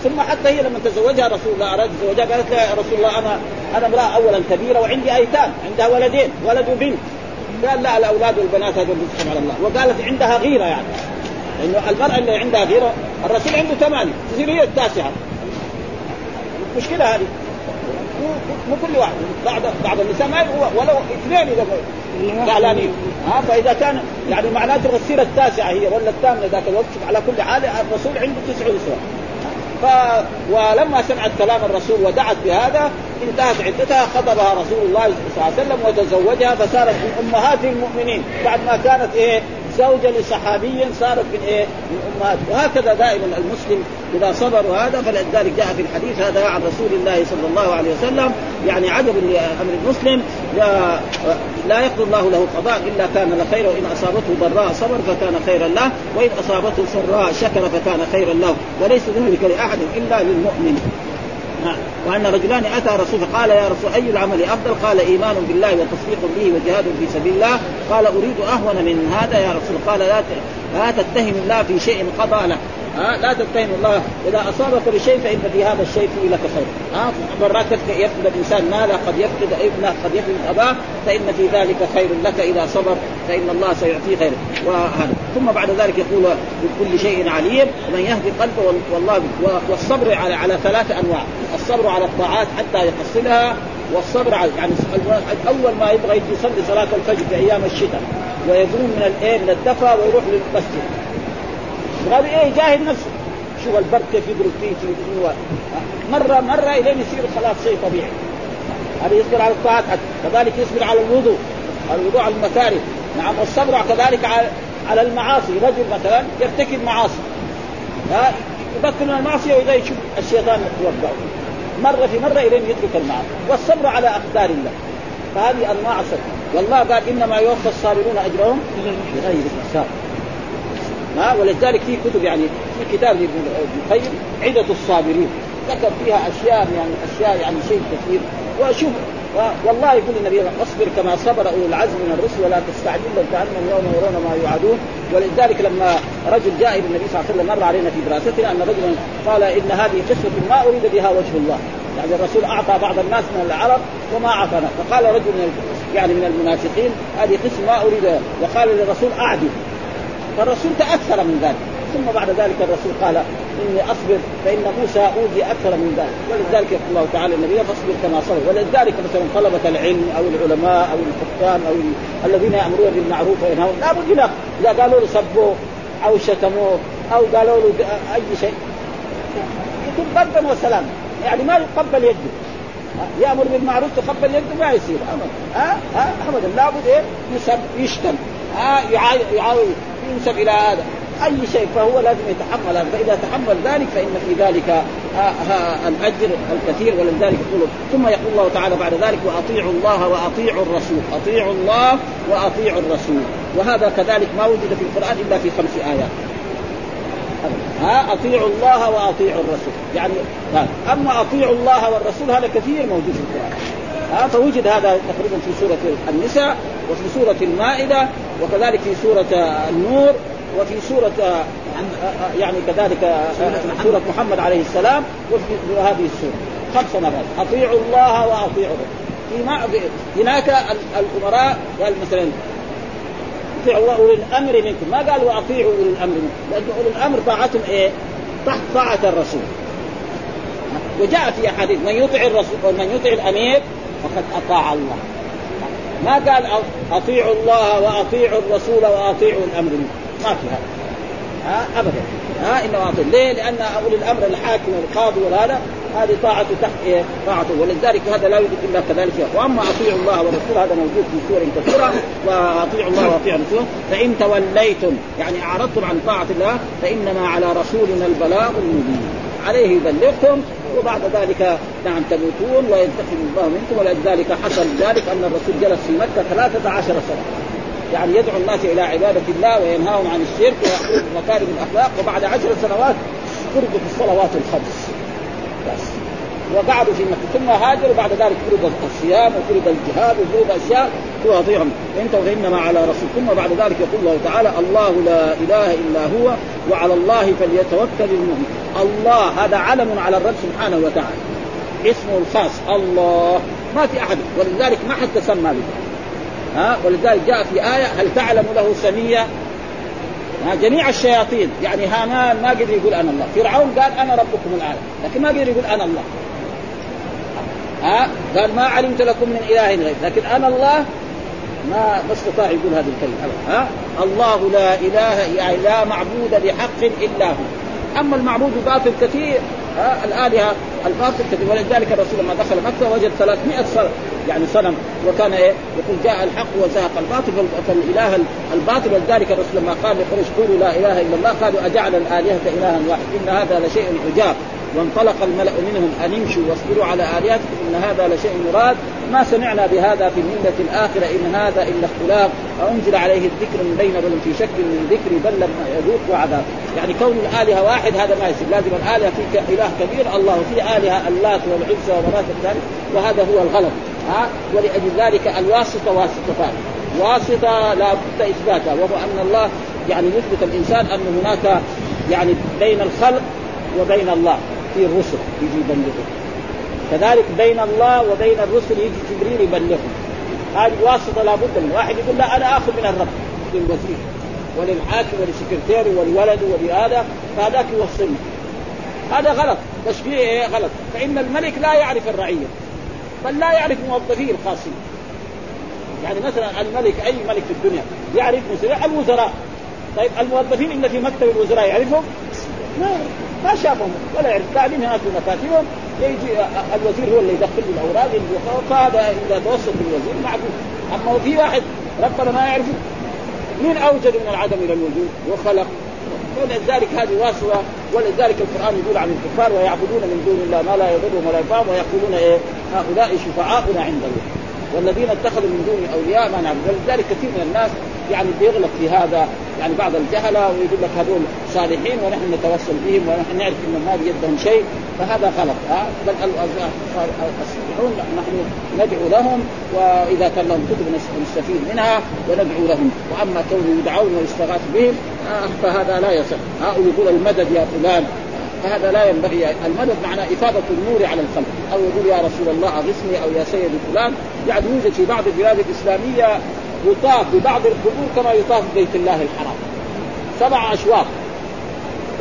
ثم حتى هي لما تزوجها رسول الله أراد تزوجها قالت له يا رسول الله أنا أنا امرأة اولا كبيرة وعندي أيتام عندها ولدين ولد وبنت. قال لا الأولاد والبنات هذول رزقهم على الله. وقالت عندها غيرة يعني. انه المرأة اللي عندها غيرة الرسول عنده ثمانية تصير هي التاسعة. مشكلة هذه. مو كل واحد. بعض بعض النساء ما ولو اثنين إذا زعلانين ها فإذا كان يعني معناته السيره التاسعة هي ولا الثامنة ذاك الوقت على كل حال الرسول عنده تسع نسوة ف ولما سمعت كلام الرسول ودعت بهذا انتهت عدتها خطبها رسول الله صلى الله عليه وسلم وتزوجها فصارت من أمهات المؤمنين بعد ما كانت إيه زوجة لصحابي صارت من إيه؟ من أمهات وهكذا دائما المسلم إذا صبر هذا فلذلك جاء في الحديث هذا عن رسول الله صلى الله عليه وسلم يعني عجب لأمر المسلم لا, لا الله له قضاء إلا كان لخير وإن أصابته ضراء صبر فكان خيرا له وإن أصابته سراء شكر فكان خيرا له وليس ذلك لأحد إلا للمؤمن وأن رجلان أتى رسول فقال يا رسول أي العمل أفضل؟ قال إيمان بالله وتصديق به وجهاد في سبيل الله. قال أريد أهون من هذا يا رسول قال لا لا تتهم الله في شيء قضى له. ها لا تتهم الله. إذا أصابك بشيء فإن في هذا الشيء فيه لك خير. ها مرات يفقد الإنسان ماله قد يفقد ابنه قد يفقد أباه فإن في ذلك خير لك. إذا صبر فإن الله سيعطيه خير. وهذا. ثم بعد ذلك يقول بكل شيء عليم ومن يهدي قلبه والله والصبر على على ثلاث أنواع. الصبر على الطاعات حتى يحصلها والصبر على يعني اول ما يبغى يصلي صلاة الفجر في أيام الشتاء ويقوم من الايه من الدفا ويروح للمسجد. هذا إيه يجاهد نفسه. شوف البرد كيف يضرب فيه في مره مرة الين يصير خلاص شيء طبيعي. هذا يصبر على الطاعات كذلك يصبر على الوضوء. الوضوء على المكاره نعم والصبر كذلك على على المعاصي. رجل مثلا يرتكب معاصي. ها؟ يبطل من المعصية وإذا يشوف الشيطان يوقعه مرة في مرة الين يترك المعاصي. والصبر على أقدار الله. فهذه أنواع الصبر. والله قال إنما يوفى الصابرون أجرهم بغير حساب. ها ولذلك في كتب يعني في كتاب لابن القيم عدة الصابرين. ذكر فيها أشياء يعني أشياء يعني شيء كثير. وشوف والله يقول النبي اصبر كما صبر أولو العزم من الرسل ولا تستعجل بل كانهم يوم يرون ما يوعدون. ولذلك لما رجل جاء إلى النبي صلى الله عليه وسلم مر علينا في دراستنا أن رجلا قال إن هذه قصة ما أريد بها وجه الله. يعني الرسول أعطى بعض الناس من العرب وما اعطانا فقال رجل من يعني من المنافقين هذه قسم ما أريد. وقال للرسول أعدل. فالرسول تأثر من ذلك. ثم بعد ذلك الرسول قال إني أصبر فإن موسى أوذي أكثر من ذلك. ولذلك يقول الله تعالى النبي فاصبر كما صبر. ولذلك مثلا طلبة العلم أو العلماء أو الحكام أو الذين يأمرون بالمعروف وينهون لابد له. إذا قالوا له سبوه أو شتموه أو قالوا له أي شيء يكون بردا وسلام. يعني ما يقبل يده. يأمر بالمعروف تقبل يده ما يصير. ابدا. ها؟ ها؟ ابدا. لابد إيه؟ يسب يشتم. ها؟ يعاود ينسب إلى هذا. أي شيء فهو لازم يتحمل هذا. فإذا تحمل ذلك فإن في ذلك ها ها الأجر الكثير ولذلك يقول ثم يقول الله تعالى بعد ذلك وأطيعوا الله وأطيعوا الرسول. أطيعوا الله وأطيعوا الرسول. وهذا كذلك ما وجد في القرآن إلا في خمس آيات. ها أطيعوا الله وأطيعوا الرسول. يعني أما أطيعوا الله والرسول هذا كثير موجود في القرآن. ها فوجد هذا تقريبا في سورة النساء وفي سورة المائدة وكذلك في سورة النور وفي سورة يعني كذلك سورة محمد عليه السلام وفي هذه السورة. خمس مرات. أطيعوا الله وأطيعوا في هناك الأمراء قال مثلا أطيعوا الله أولي الأمر منكم. ما قال وأطيعوا أولي الأمر منكم؟ لأن أولي الأمر طاعتهم إيه؟ تحت طاعة الرسول. وجاء في أحاديث من يطع الرسول ومن يطع الأمير فقد أطاع الله. ما قال أطيعوا الله وأطيعوا الرسول وأطيعوا الأمر منكم ما في هذا. ها؟ ابدا. ها؟ انما أطيع. ليه؟ لأن أولي الأمر الحاكم والقاضي وهذا هذه طاعته تحت إيه؟ طاعته. ولذلك هذا لا يوجد إلا كذلك وأما أطيعوا الله والرسول هذا موجود في سور كثيرة. وأطيعوا الله وأطيعوا الرسول. فإن توليتم يعني أعرضتم عن طاعة الله فإنما على رسولنا البلاغ المبين. عليه يبلغكم وبعد ذلك نعم تموتون وينتقم الله منكم. ولذلك حصل ذلك أن الرسول جلس في مكة 13 سنة. يعني يدعو الناس إلى عبادة الله وينهاهم عن الشرك ويأمرهم بمكارم الأخلاق وبعد عشر سنوات في الصلوات الخمس. بس. وقعدوا في مكة ثم هاجروا بعد ذلك فرض الصيام وفرض الجهاد وفرض أشياء تواضعهم انت وانما على رسول ثم بعد ذلك يقول الله تعالى الله لا إله إلا هو وعلى الله فليتوكل المؤمن. الله هذا علم على الرب سبحانه وتعالى. اسمه الخاص الله. ما في أحد. ولذلك ما حد تسمى به. ها؟ ولذلك جاء في آية هل تعلم له سمية؟ جميع الشياطين. يعني هامان ما قدر يقول أنا الله. فرعون قال أنا ربكم الآن لكن ما قدر يقول أنا الله. ها؟ قال ما علمت لكم من إله غير لكن أنا الله ما ما استطاع يقول هذه الكلمة ها؟ الله لا إله يعني لا معبود بحق إلا هو. أما المعبود باطل كثير الآلهة الباطل كثير ولذلك الرسول لما دخل مكة وجد 300 صنم يعني صنم. وكان إيه؟ يقول جاء الحق وزهق الباطل فالإله الباطل. ولذلك الرسول لما قال لقريش قولوا لا إله إلا الله قالوا أجعل الآلهة إلها واحد؟ إن هذا لشيء عجاب. وانطلق الملأ منهم أن امشوا واصبروا على آلهتكم إن هذا لشيء مراد. ما سمعنا بهذا في الملة الآخرة إن هذا إلا اختلاف أنزل عليه الذكر من بين بل في شك من ذكري بل لم يذوق وعذاب يعني كون الآلهة واحد هذا ما يصير. لازم الآلهة في إله كبير الله في آلهة اللات والعزى ومناة ذلك وهذا هو الغلط. ها؟ ولأجل ذلك الواسطة واسطتان واسطة لا بد إثباتها وهو أن الله يعني يثبت الإنسان أن هناك يعني بين الخلق وبين الله. في الرسل يجي يبلغهم كذلك بين الله وبين الرسل يجي جبريل يبلغهم هذه واسطة لابد من واحد يقول لا أنا آخذ من الرب للوزير وللحاكم وللسكرتير والولد ولهذا فهذاك يوصلني. هذا غلط. تشبيه إيه؟ غلط. فإن الملك لا يعرف الرعية بل لا يعرف موظفيه الخاصين. يعني مثلا الملك أي ملك في الدنيا يعرف الوزراء. طيب الموظفين اللي في مكتب الوزراء يعرفهم؟ ما ما شافهم ولا يعرف. قاعدين هناك في مكاتبهم يجي الوزير هو اللي يدخل له الأوراق فهذا اذا توسط بالوزير معقول. أما في واحد ربنا ما يعرفه مين أوجد من العدم إلى الوجود وخلق. ولذلك هذه واسوة. ولذلك القرآن يقول عن الكفار ويعبدون من دون الله ما لا يضرهم ولا ينفعهم ويقولون إيه؟ هؤلاء شفعاؤنا عند الله. والذين اتخذوا من دون أولياء ما نعبد. ولذلك كثير من الناس يعني بيغلط في هذا. يعني بعض الجهلة ويقول لك هذول صالحين ونحن نتوسل بهم ونحن نعرف ان ما بيدهم شيء فهذا غلط ها؟ بل الصالحون نحن ندعو لهم وإذا كان لهم كتب نستفيد منها وندعو لهم. وأما كونهم يدعون ويستغاث بهم فهذا لا يصح ها؟ ويقول المدد يا فلان فهذا لا ينبغي. المدد معناه إفاضة النور على الخلق. أو يقول يا رسول الله أغثني أو يا سيد فلان. يعني يوجد في بعض البلاد الإسلامية يطاف ببعض القبور كما يطاف ببيت الله الحرام. سبع اشواط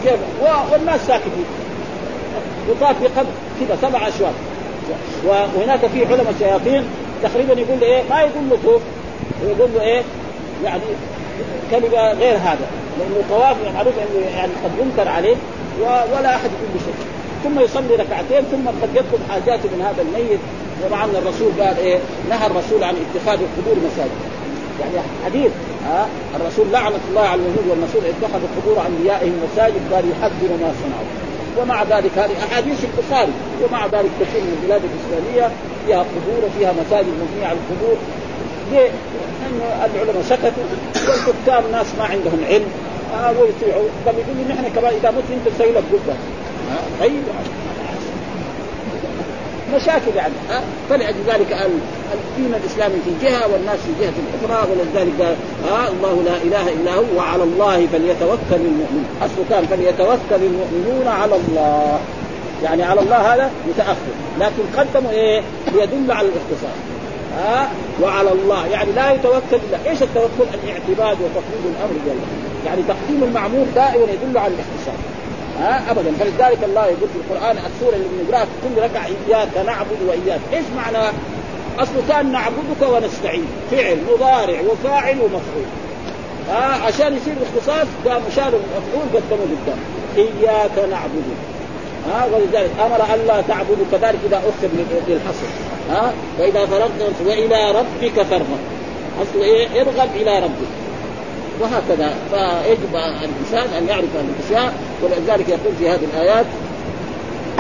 كيف؟ والناس ساكتين. يطاف بقدر كذا سبع اشواط وهناك في علماء الشياطين تقريبا يقول له إيه؟ ما يقول له طوف. يقول له إيه؟ يعني كلمة غير هذا. لأنه الطواف معروف إنه يعني قد ينكر عليه ولا أحد يقول له شيء. ثم يصلي ركعتين ثم قد يطلب حاجاته من هذا الميت. ومع ان الرسول قال إيه؟ نهى الرسول عن اتخاذ القبور مساجد. يعني حديث ها؟ الرسول لعنة الله على اليهود والنصارى اتخذوا قبور أنبيائهم مساجد قال يحذر ما صنعوا. ومع ذلك هذه أحاديث البخاري ومع ذلك كثير من البلاد الإسلامية فيها قبور وفيها مساجد مبنية على القبور. ليه؟ لأنه العلماء سكتوا والكتاب ناس ما عندهم علم آه ويطيعوا. طب يقولوا نحن كمان إذا مت أنت تسوي لك قبة. طيب. مشاكل يعني فلأجل ذلك الدين الاسلامي في جهة والناس في جهة أخرى ولذلك ها الله لا إله إلا هو وعلى الله فليتوكل المؤمنون. اصله كان فليتوكل المؤمنون على الله. يعني على الله هذا متأخر. لكن قدموا إيه؟ ليدل على الاختصاص ها وعلى الله. يعني لا يتوكل إلا إيش التوكل؟ الاعتماد وتقليد الأمر لله يعني تقديم المعمول دائما يدل على الاختصاص ها ابدا. فلذلك الله يقول في القرآن السورة اللي بنقراها كل ركعة إياك نعبد وإياك. إيش معنى اصله كان نعبدك ونستعين. فعل مضارع وفاعل ومفعول. ها عشان يصير اختصاص قام شال المفعول قدمه قدام إياك نعبد. ها ولذلك أمر أن لا تعبدوا كذلك إذا اخر للحصر ها وإذا فرغت وإلى ربك فارغب. أصل إيه؟ ارغب إلى ربك. وهكذا. فيجب الإنسان أن يعرف الأشياء ولذلك يقول في هذه الآيات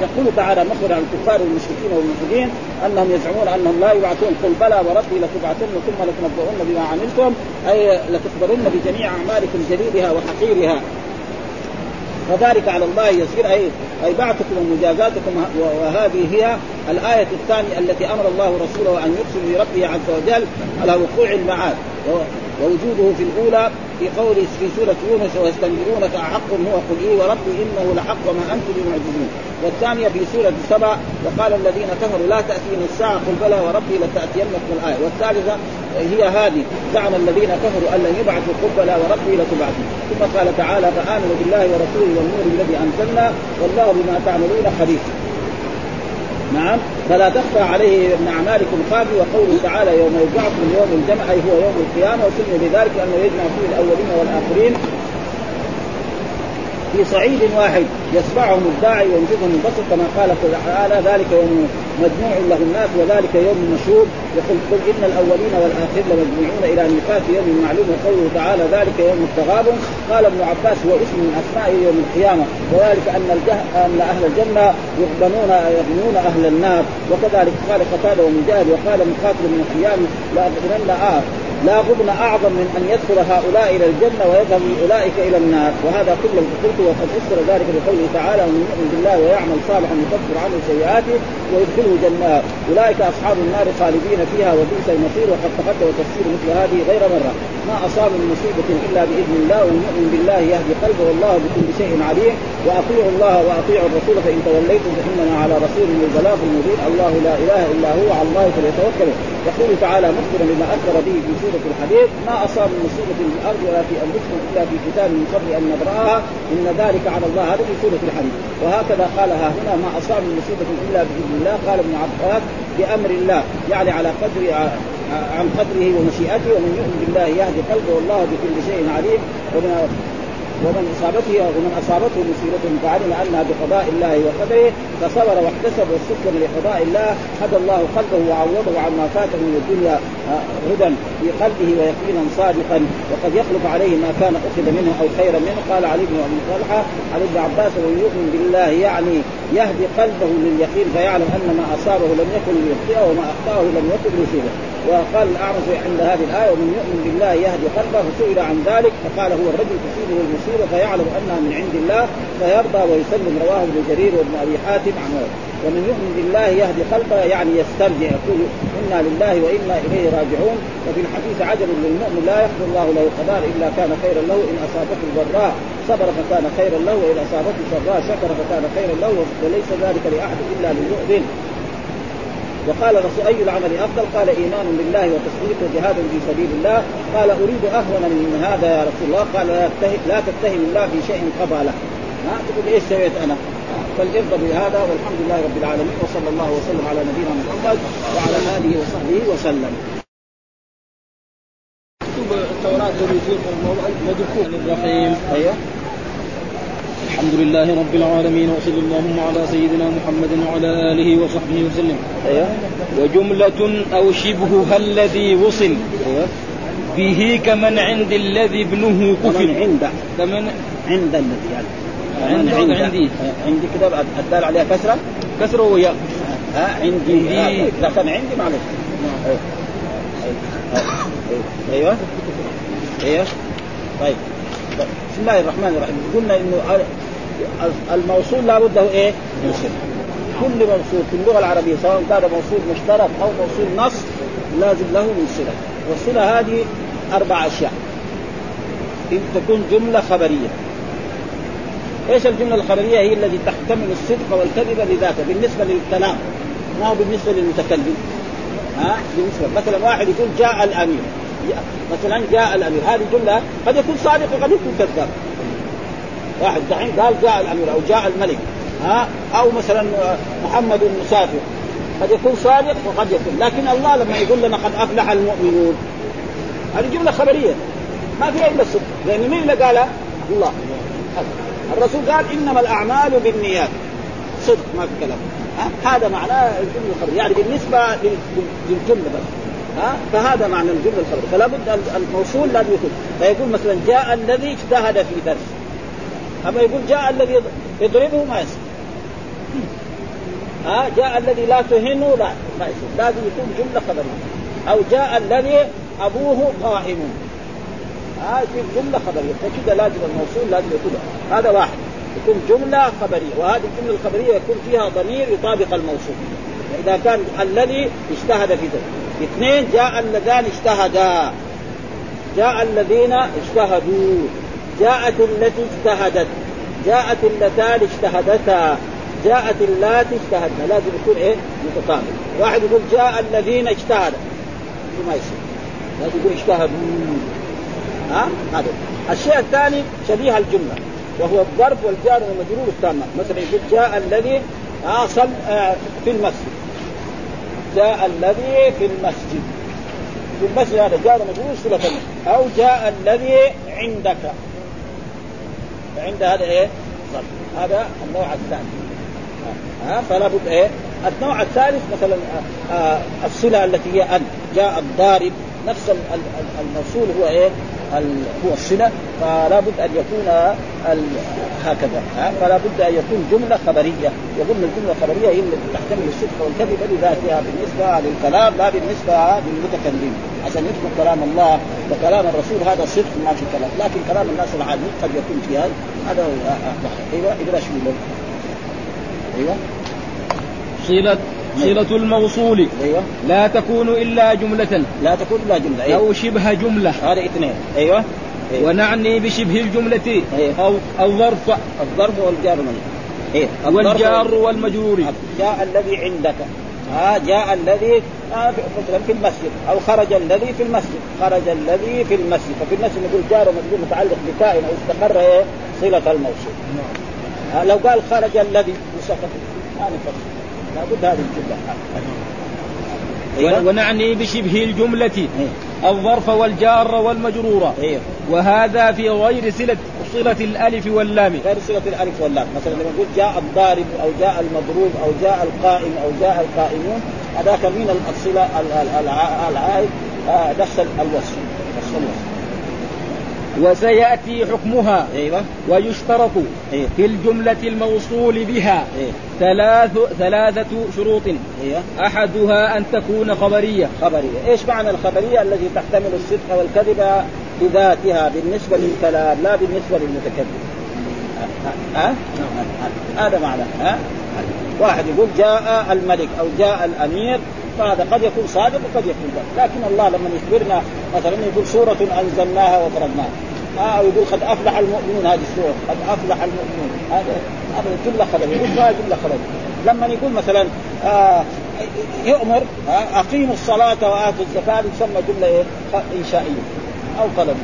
يقول تعالى مخبرا عن الكفار والمشركين والملحدين أنهم يزعمون أنهم لا يبعثون. قل بلى وربي لتبعثن ثم لتنبؤن بما عملتم أي لتخبرن بجميع أعمالكم جليلها وحقيرها. وذلك على الله يسير. اي أي بعثكم ومجازاتكم وهذه هي الآية الثانية التي أمر الله رسوله أن يقسم بربه عز وجل على وقوع المعاد. ووجوده في الأولى في قوله في سورة يونس ويستنبئونك أحق هو قل إيه وربي إنه لحق وما أنتم بمعجزين. والثانية في سورة سبع وقال الذين كفروا لا تأتيني الساعة قل بلى وربي لتأتينكم الآية. والثالثة هي هذه زعم الذين كفروا أن لن يبعثوا قل بلى وربي لتبعثوا. ثم قال تعالى فآمنوا بالله ورسوله والنور الذي أنزلنا والله بما تعملون خبير. نعم. فلا تخفى عليه من أعمالكم خافي وقوله تعالى يوم يبعثكم يوم الجمع اي هو يوم القيامة وسمي بذلك انه يجمع فيه الأولين والآخرين. في صعيد واحد يسمعهم الداعي وينفذهم البصر كما قال تعالى ذلك يوم مجموع له الناس وذلك يوم مشهور يقول قل إن الأولين والآخرين لمجموعون إلى ميقات يوم معلوم وقوله تعالى ذلك يوم التغابن. قال ابن عباس هو اسم من أسماء يوم القيامة. وذلك أن. أن أهل الجنة يغبنون يغنون أهل النار. وكذلك قال قتادة ومجاهد وقال مقاتل من القيام لاغفرن آه. لا غبن أعظم من أن يدخل هؤلاء إلى الجنة ويذهب أولئك إلى النار. وهذا كله قلت وقد فسر ذلك بقوله تعالى ومن يؤمن بالله ويعمل صالحا يكفر عنه سيئاته ويدخله جنات. أولئك أصحاب النار خالدين فيها وبئس المصير. وقد تقدم تفسير مثل هذه غير مرة. ما أصاب من مصيبة إلا بإذن الله. ومن يؤمن بالله يهدي قلبه والله بكل شيء عليم. وأطيعوا الله وأطيعوا الرسول فإن توليتم فانما على رسول البلاغ المبين. الله لا إله إلا هو. على الله فليتوكلوا يقول تعالى مخبرا بما اخبر به في سورة الحديث ما أصاب من مصيبة في الأرض ولا في أنفسكم إلا في كتاب من قبل أن نبرأها إن ذلك على الله. هذا في سورة الحديث وهكذا قالها هنا ما أصاب من مصيبة إلا بإذن الله. قال ابن عباس بأمر الله يعني على قدر عن قدره ومشيئته ومن يؤمن بالله يهدي قلبه والله بكل شيء عليم. ومن ومن أصابته ومن أصابته مصيبة فعلم أنها بقضاء الله وقدره فصبر واحتسب واستسلم لقضاء الله هدى الله قلبه وعوضه عما فاته من الدنيا آه، هدى في قلبه ويقينا صادقا. وقد يخلف عليه ما كان أخذ منه أو خيرا منه. قال علي بن أبي طلحة علي بن عباس ومن يؤمن بالله يعني يهدي قلبه لليقين فيعلم أن ما أصابه لم يكن ليخطئه وما أخطأه لم يكن ليصيبه. وقال الأعرج عند هذه الآية ومن يؤمن بالله يهدي قلبه. فسئل عن ذلك فقال هو الرجل تصيبه المصيبة فيعلم أنها من عند الله فيرضى ويسلم رواه ابن جرير وابن أبي حاتم عن ومن يؤمن بالله يهدي قلبه يعني يسترجع يقول إنا لله وإنا إليه راجعون. وفي الحديث عجب للمؤمن لا يقضي الله له قضاء إلا كان خيرا له إن أصابته ضراء صبر فكان خيرا له وإن أصابته سراء شكر فكان خيرا له وليس ذلك لأحد إلا للمؤمن. وقال الرسول أي العمل أفضل؟ قال إيمان بالله وتصديق وجهاد في سبيل الله. قال أريد أهون من هذا يا رسول الله. قال لا تتهم الله في شيء قضى له ها؟ تقول إيش سويت أنا؟ فالارضى بهذا والحمد لله رب العالمين وصلى الله وسلم على نبينا محمد وعلى آله وصحبه وسلم. التوراة الرحيم. أيوه. الحمد لله رب العالمين وصلى اللهم على سيدنا محمد وعلى آله وصحبه وسلم. أيوه. وجملة أو شبهها الذي وصل أيوه. به كمن عند الذي ابنه كمن كفل عند. كمن عند الذي يعني. عند كمان عندي. عندي كده الدال عليها كسرة. كسرة وياء ها عندي عندي. اذا كان عندي معلش أيوه. أيوه. طيب. بسم الله الرحمن الرحيم. قلنا إنه الموصول لابد له إيه؟ صله كل موصول في اللغة العربية سواء كان موصول مشترك أو موصول نص لازم له من صله والصله هذه أربع أشياء. إن تكون جملة خبرية. إيش الجملة الخبريه هي التي تحتمل الصدق والكذب لذاته بالنسبة للكلام ما هو بالنسبة للمتكلم. ها؟ بالنسبة مثلا واحد يقول جاء الأمير. مثلا جاء الأمير. هذه جمله قد يكون صادق وقد يكون كذاب. واحد دحين قال جاء الأمير أو جاء الملك. ها؟ أو مثلا محمد مسافر قد يكون صادق وقد يكون لكن الله لما يقول لنا قد أفلح المؤمنون. هذه جملة خبرية. ما فيها إلا الصدق لأن مين اللي قالها؟ الله. الرسول قال إنما الأعمال بالنيات. صدق ما في كلام؟ هذا معناه الجملة الخبريه يعني بالنسبة لل- للجملة بس. ها؟ فهذا معنى الجملة الخبريه فلا بد ال- الموصول لازم يكون. فيقول مثلا جاء الذي اجتهد في درس. أما يقول جاء الذي يض- يضربه ما يصير. ها؟ جاء الذي لا تهنه لا ما يصير. لازم يكون جملة خبريه أو جاء الذي أبوه قائم. هذه جملة خبرية. فكذا لازم الموصول لازم يكون. هذا واحد. يكون جملة خبرية. وهذه الجملة الخبرية يكون فيها ضمير يطابق الموصول. إذا كان الذي اجتهد في ذلك. اثنين جاء اللذان اجتهدا. جاء الذين اجتهدوا. جاءت التي اجتهدت. جاءت اللتان اجتهدتا. جاءت اللاتي اجتهدنا. لازم يكون إيه؟ متطابق. واحد يقول جاء الذين اجتهدوا ما يصير. لازم يقول اجتهدوا. ها؟ هذا. الشيء الثاني شبيه الجملة وهو الظرف والجار والمجرور التامة. مثلا يقول جاء الذي صل آه في المسجد. جاء الذي في المسجد. في المسجد هذا جاء مجهول صلة. أو جاء الذي عندك. عند هذا إيه؟ هذا النوع الثاني. ها؟ فلا بد إيه؟ النوع الثالث مثلا آه، آه، الصلة التي هي أن. جاء الضارب. نفس الموصول هو إيه؟ هو الصلة فلا بد أن يكون هكذا فلا بد أن يكون جملة خبرية. وقلنا الجملة الخبرية هي التي تحتمل الصدق والكذب لذاتها بالنسبة للكلام لا بالنسبة للمتكلم عشان يدخل كلام الله وكلام الرسول هذا صدق ما في كلام. لكن كلام الناس العادي قد يكون في هذا أيوه شو أيوه. صلة صلة الموصول. أيوه. لا تكون إلا جملة. لا تكون إلا جملة أيوة. أو شبه جملة. هذا اثنين. أيوه. أيوة. ونعني بشبه الجملة. أيوة. أو الظرف. الظرف والجار إيه؟ والجار والمجرور. جاء الذي عندك. ها جاء الذي آه مثلا في المسجد. أو خرج الذي في المسجد. خرج الذي في المسجد. ففي المسجد نقول جار ومجرور متعلق بكائن أو استقر إيه؟ صلة الموصول. نعم. آه لو قال خرج الذي وسقط ما نفسر لابد هذه الجملة أيوة. ونعني بشبه الجملة أيوة. الظرف والجار والمجرور أيوة. وهذا في غير صلة صلة الألف واللام غير صلة الألف واللام مثلا لما نقول جاء الضارب أو جاء المضروب أو جاء القائم أو جاء القائمون هذاك من الصلة العائد آه، نفس الوصف نفس الوصف وسيأتي حكمها أيوة. ويشترط أيوة. في الجملة الموصول بها أيوة. ثلاث ثلاثة شروط أيوة. أحدها أن تكون خبرية خبرية إيش معنى الخبرية التي تحتمل الصدق والكذب بذاتها بالنسبة للكلام لا بالنسبة للمتكلم ها؟ هذا معنى ها؟ واحد يقول جاء الملك أو جاء الأمير فهذا قد يكون صادق وقد يكون لا لكن الله لما يخبرنا مثلا يقول سورة أنزلناها وفرضناها آه أو يقول قد أفلح المؤمنون هذه السورة. قد أفلح المؤمنون. هذا هذا جملة خبر. يقول جملة خبر. لما يقول مثلا آه يؤمر آه أقيموا الصلاة وآتوا الزكاة يسمى جملة إيه؟ إنشائية أو طلب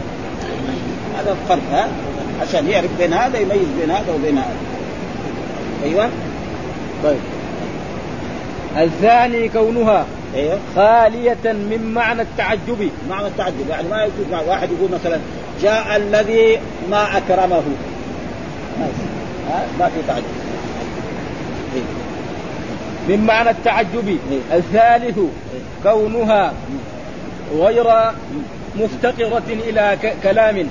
هذا الفرق ها؟ عشان يعرف بين هذا يميز بين هذا وبين هذا. أيوه؟ طيب. الثاني كونها أيوه خالية من معنى التعجب. معنى التعجب. يعني ما يجوز واحد يقول مثلا جاء الذي ما أكرمه. ما في تعجب. إيه. من معنى التعجب. إيه. الثالث إيه. كونها غير مفتقرة إلى كلام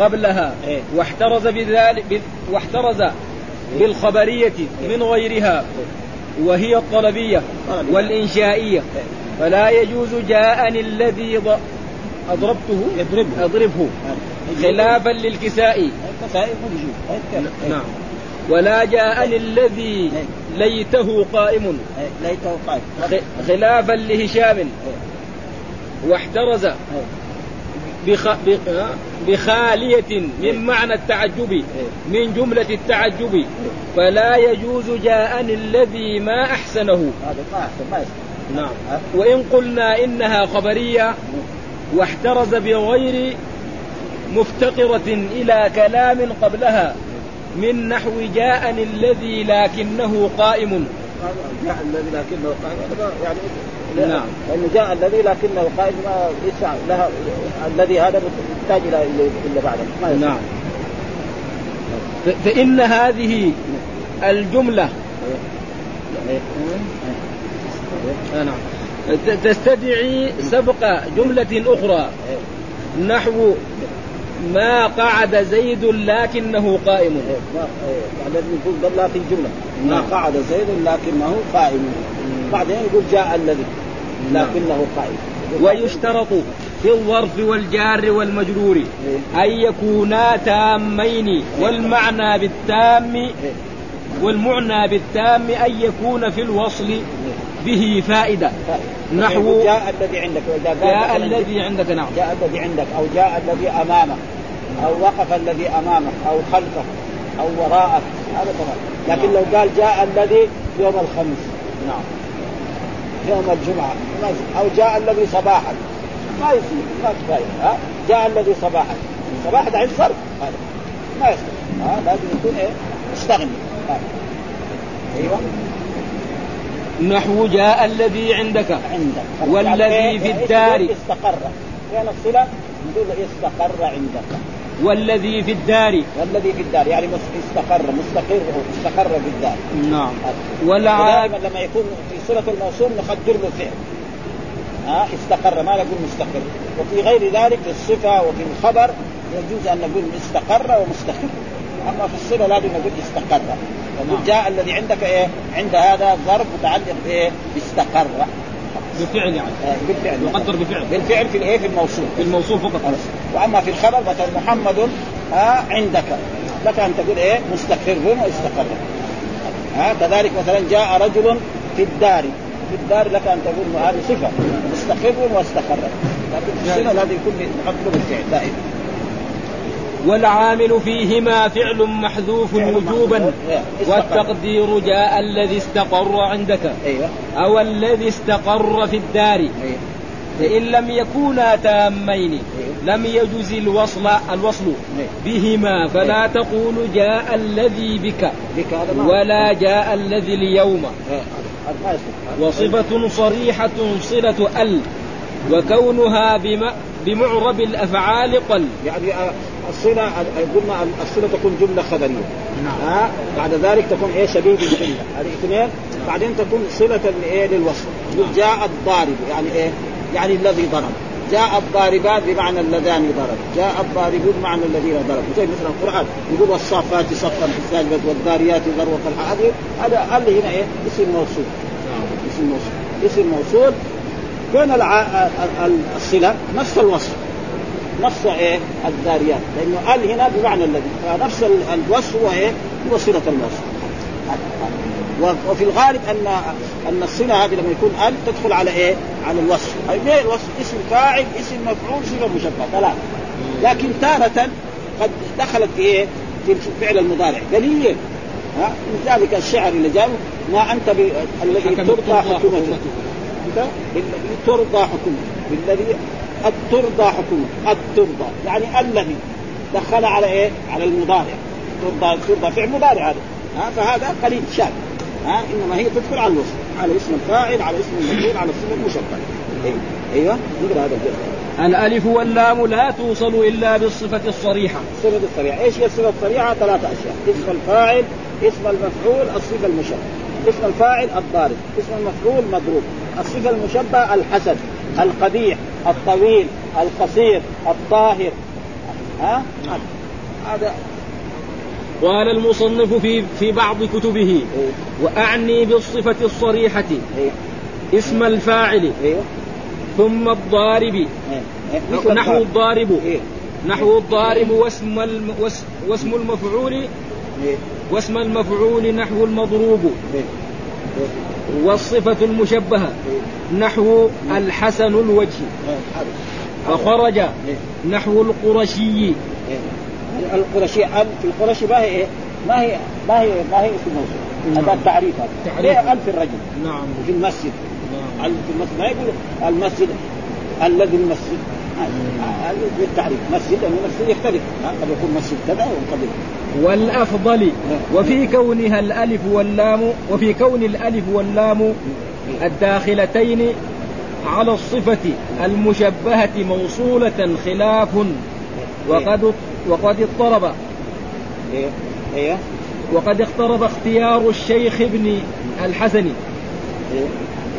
قبلها. واحترز بذلك واحترز بالخبرية من غيرها. وهي الطلبية والإنشائية. فلا يجوز جاءني الذي أضربته يضربه. أضربه خلافا للكسائي نعم. ولا جاءني الذي ليته قائم. ليته قائم. خلافا لهشام. واحترز. بخ... بخالية من معنى التعجب من جملة التعجب. فلا يجوز جاءني الذي ما أحسنه. هذا ما أحسن ما نعم. وإن قلنا إنها خبرية واحترز بغير مفتقرة إلى كلام قبلها من نحو جاءني الذي لكنه قائم. جاء الذي لكنه قائم. يعني نعم. لأنه جاء الذي لكنه قائد ما يسع لها الذي هذا محتاج إلى الا بعده نعم. فإن هذه الجملة نعم تستدعي سبق جملة أخرى نحو ما قعد زيد لكنه قائم. الذي يقول قبل في الجملة ما قعد زيد لكنه قائم. بعدين يقول جاء الذي. لكنه قائم ويشترط في الظرف والجار والمجرور. أن يكونا تامين والمعنى بالتام. والمعنى بالتام أن يكون في الوصل به فائدة نحو جاء الذي عندك جاء الذي عندك نعم جاء الذي عندك أو جاء الذي أمامك أو وقف الذي أمامك أو خلفك أو وراءك هذا تمام لكن لو قال جاء الذي يوم الخميس نعم يوم الجمعة أو جاء الذي صباحا. ما يصير ما كفاية ها؟ جاء الذي صباحا. صباح ده صرف. هذا. ما يصير. ها؟ لازم يكون إيه؟ مستغني. أيوه. نحو جاء الذي عندك. عندك. والذي يعني في إيش الدار. استقر. وين الصلة؟ نقول استقر عندك. والذي في الدار. والذي في الدار يعني استقر مستقر استقر في الدار. نعم. والعاب ودائما لما يكون في صلة الموصول نقدر له فعل. ها استقر ما نقول مستقر. وفي غير ذلك في الصفة وفي الخبر يجوز أن نقول استقر ومستقر. أما في الصلة لازم نقول استقر. نقول جاء الذي عندك إيه؟ عند هذا ظرف متعلق بإيه؟ باستقر. بفعل يعني. آه، بالفعل. يقدر بفعل. بالفعل في الإيه؟ في الموصول. في الموصوف فقط. وأما في الخبر مثلا محمد آه عندك. لك أن تقول إيه؟ مستقر واستقر ها كذلك مثلا جاء رجل في الدار. في الدار لك أن تقول هذه صفة. مستقر واستقر لكن في الصله لازم يكون نحط له بالفعل. دائما. والعامل فيهما فعل محذوف وجوبا. إيه،. والتقدير جاء الذي استقر عندك. أيوه. أو الذي استقر في الدار. أيوه. فإن لم يكونا تامين لم يجز الوصل الوصل بهما. فلا تقول جاء الذي بك ولا جاء الذي اليوم. وصفة صريحة صلة ال وكونها بم- بمعرب الأفعال قل. يعني الصلة آه، قلنا الصلة تكون جملة خبرية. نعم. ها؟ بعد ذلك تكون إيه؟ شبيه بالجملة. هذه اثنين. بعدين تكون صلة لإيه؟ للوصف. يقول جاء الضارب. يعني إيه؟ يعني الذي ضرب. جاء الضاربان بمعنى اللذان ضرب. جاء الضاربون بمعنى الذين ضربوا. زي مثلا القرآن. يقول والصافات صفا في الساجدة والذاريات ذروة هذه هذا اللي هنا إيه؟ اسم موصول. اسم موصول. اسم موصول. كون الع... ال- ال- الصلة نفس الوصف. نفس إيه الذاريات لأنه ال هنا بمعنى الذي فنفس ال- الوصف هو إيه هو صلة الوصف وفي الغالب ان أن الصلة هذه لما يكون ال تدخل على إيه؟ على الوصف، أي ليه الوصف؟ اسم فاعل، اسم مفعول، صفه مشبهة، ثلاثة. لكن تارة قد دخلت في إيه؟ في الفعل المضارع قليلا. ها؟ لذلك الشعر اللي جاء ما أنت. الذي ترضى حكومته انت بالذي ترضى حكومته بالذي قد ترضى حكومته قد ترضى يعني الذي دخل على إيه؟ على المضارع. ترضى ترضى فعل مضارع هذا. ها فهذا قليل شاذ. ها إنما هي تدخل على الوصف على اسم الفاعل على اسم المفعول على الصفه المشبهه أيوة. أيوه نقرأ هذا الجزء. الألف واللام لا توصل إلا بالصفة الصريحة. الصفه الصريحة. إيش هي الصفة الصريحة؟ ثلاثة أشياء. اسم الفاعل اسم المفعول الصفة المشبهه اسم الفاعل الضارب. اسم المفعول مضروب. الصفة المشبهة الحسن القبيح الطويل القصير الطاهر. ها؟ هذا. قال المصنف في في بعض كتبه أيوه وأعني بالصفة الصريحة أيوه اسم الفاعل أيوه ثم الضارب. إيه. إيه. نحو. الضارب. نحو الضارب واسم واسم المفعول واسم المفعول نحو المضروب. والصفة المشبهة نحو الحسن الوجه إيه. فخرج إيه. نحو القرشي إيه. القرشي القرشي ما هي إيه؟ ما هي ما هي ما هي اسم موصول نعم. هذا التعريف هذا. ليه ال في الرجل نعم في المسجد نعم. في المسجد ما يقول المسجد الذي المسجد بالتعريف. مسجد المسجد يختلف. قد يكون مسجد كذا وقد يكون. والأفضل وفي كونها الألف واللام وفي كون الألف واللام الداخلتين على الصفة المشبهة موصولة خلاف وقد وقد اضطرب. إيه. إيه. وقد اقترب اختيار الشيخ ابن الحسن.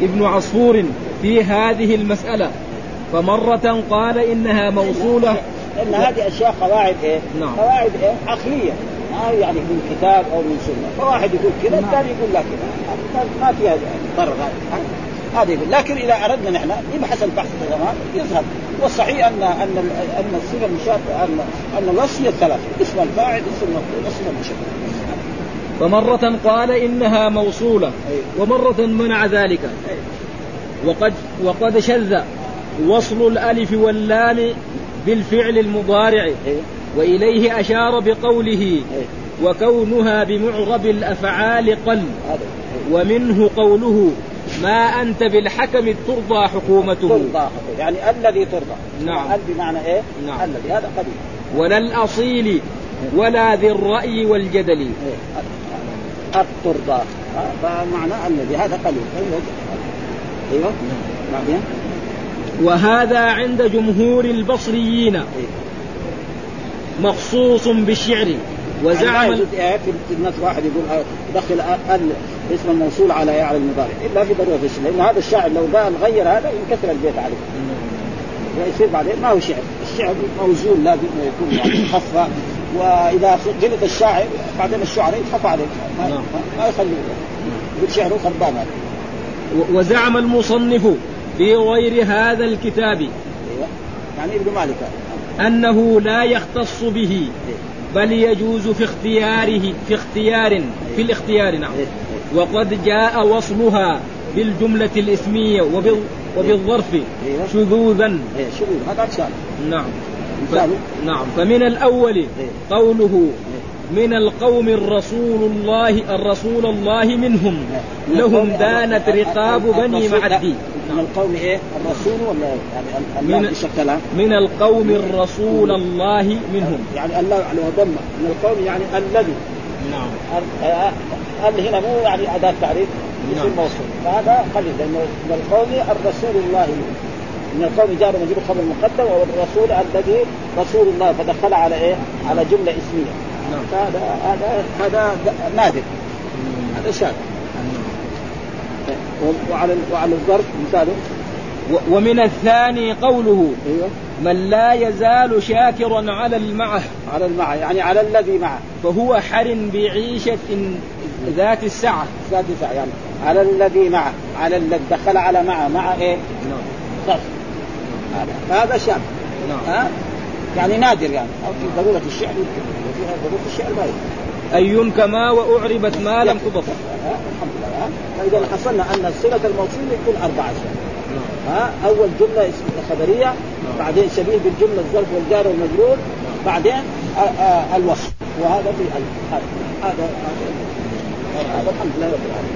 ابن عصفور في هذه المسألة. فمرة قال إنها موصولة. لأن هذه أشياء قواعد إيه؟ نعم. قواعد إيه؟ عقلية. ما يعني من كتاب أو من سنة، فواحد يقول كذا الثاني يقول لا كذا، ما فيها ضرر هذا. يقول. لكن إذا أردنا نحن نبحث البحث تمام يظهر والصحيح ان أن أن الصفه المشابهه ان أن الوصف هي الثلاث. اسم الفاعل اسم المفعول اسم المشبه فمرة قال إنها موصولة. ومرة منع ذلك. وقد وقد شذ. وصل الألف واللام بالفعل المضارع إيه. وإليه أشار بقوله إيه. وكونها بمعرب الأفعال قل ومنه قوله ما أنت بالحكم ترضى حكومته ترضى يعني الذي ترضى نعم. ال بمعنى إيه؟ نعم. الذي هذا قديم ولا الأصيل ولا ذي الرأي والجدل قد ترضى فمعنى الذي هذا قليل أيوه بعدين وهذا عند جمهور البصريين. مخصوص بالشعر. وزعم يعني في الناس واحد يقول آه، دخل ال اسم الموصول على يا على المضارع. الا في ضرورة الشعر لأن هذا الشاعر لو قال غير هذا ينكسر البيت عليه. ويصير بعدين ما هو شعر. الشعر موزون لازم يكون يعني خفة. وإذا غلط الشاعر بعدين الشعراء يتخف عليه. ما, نعم. ما يخليه. يقول شعره خربان وزعم المصنف في غير هذا الكتاب. يعني ابن مالك. أنه لا يختص به بل يجوز في اختياره في اختيار في الاختيار نعم. وقد جاء وصلها بالجملة الإسمية وبال وبالظرف. شذوذا. شذوذ هذا نعم. ف... نعم. فمن الأول. قوله من القوم الرسول الله الرسول الله منهم من لهم القوم- دانت رقاب بني معدي. من القوم إيه؟ الرسول ولا يعني الله من- بشكلها من القوم الرسول الله منهم. يعني الله على ضمه من القوم يعني الذي. نعم. ال- هنا مو يعني أداة تعريف اسم نعم. موصول. فهذا قليل لأنه من القوم الرسول الله من القوم جار مجرور خبر مقدم والرسول الذي رسول الله فدخل على إيه؟ على جملة اسمية. نعم. فهذا هذا هذا نادر. هذا شاذ. وعلى وعلى الظرف مثاله. ومن الثاني قوله أيوه. من لا يزال شاكرا على المعة. على المع يعني على الذي معه. فهو حر بعيشة ذات السعة. ذات ساعة يعني على الذي معه على الذي دخل على معه. مع إيه؟ نعم. هذا. هذا شاذ نعم. ها؟ يعني نادر يعني. في ضرورة الشعر. يمكن وفيها ضرورة الشعر ما يمكن أي كما وأعربت ما لم ها الحمد لله ها فاذا حصلنا أن صلة الموصول يكون أربع أشياء. ها أول جملة اسم خبريه بعدين شبيه بالجملة الظرف والجار والمجرور بعدين الوصف. وهذا في هذا هذا الحمد لله رب العالمين.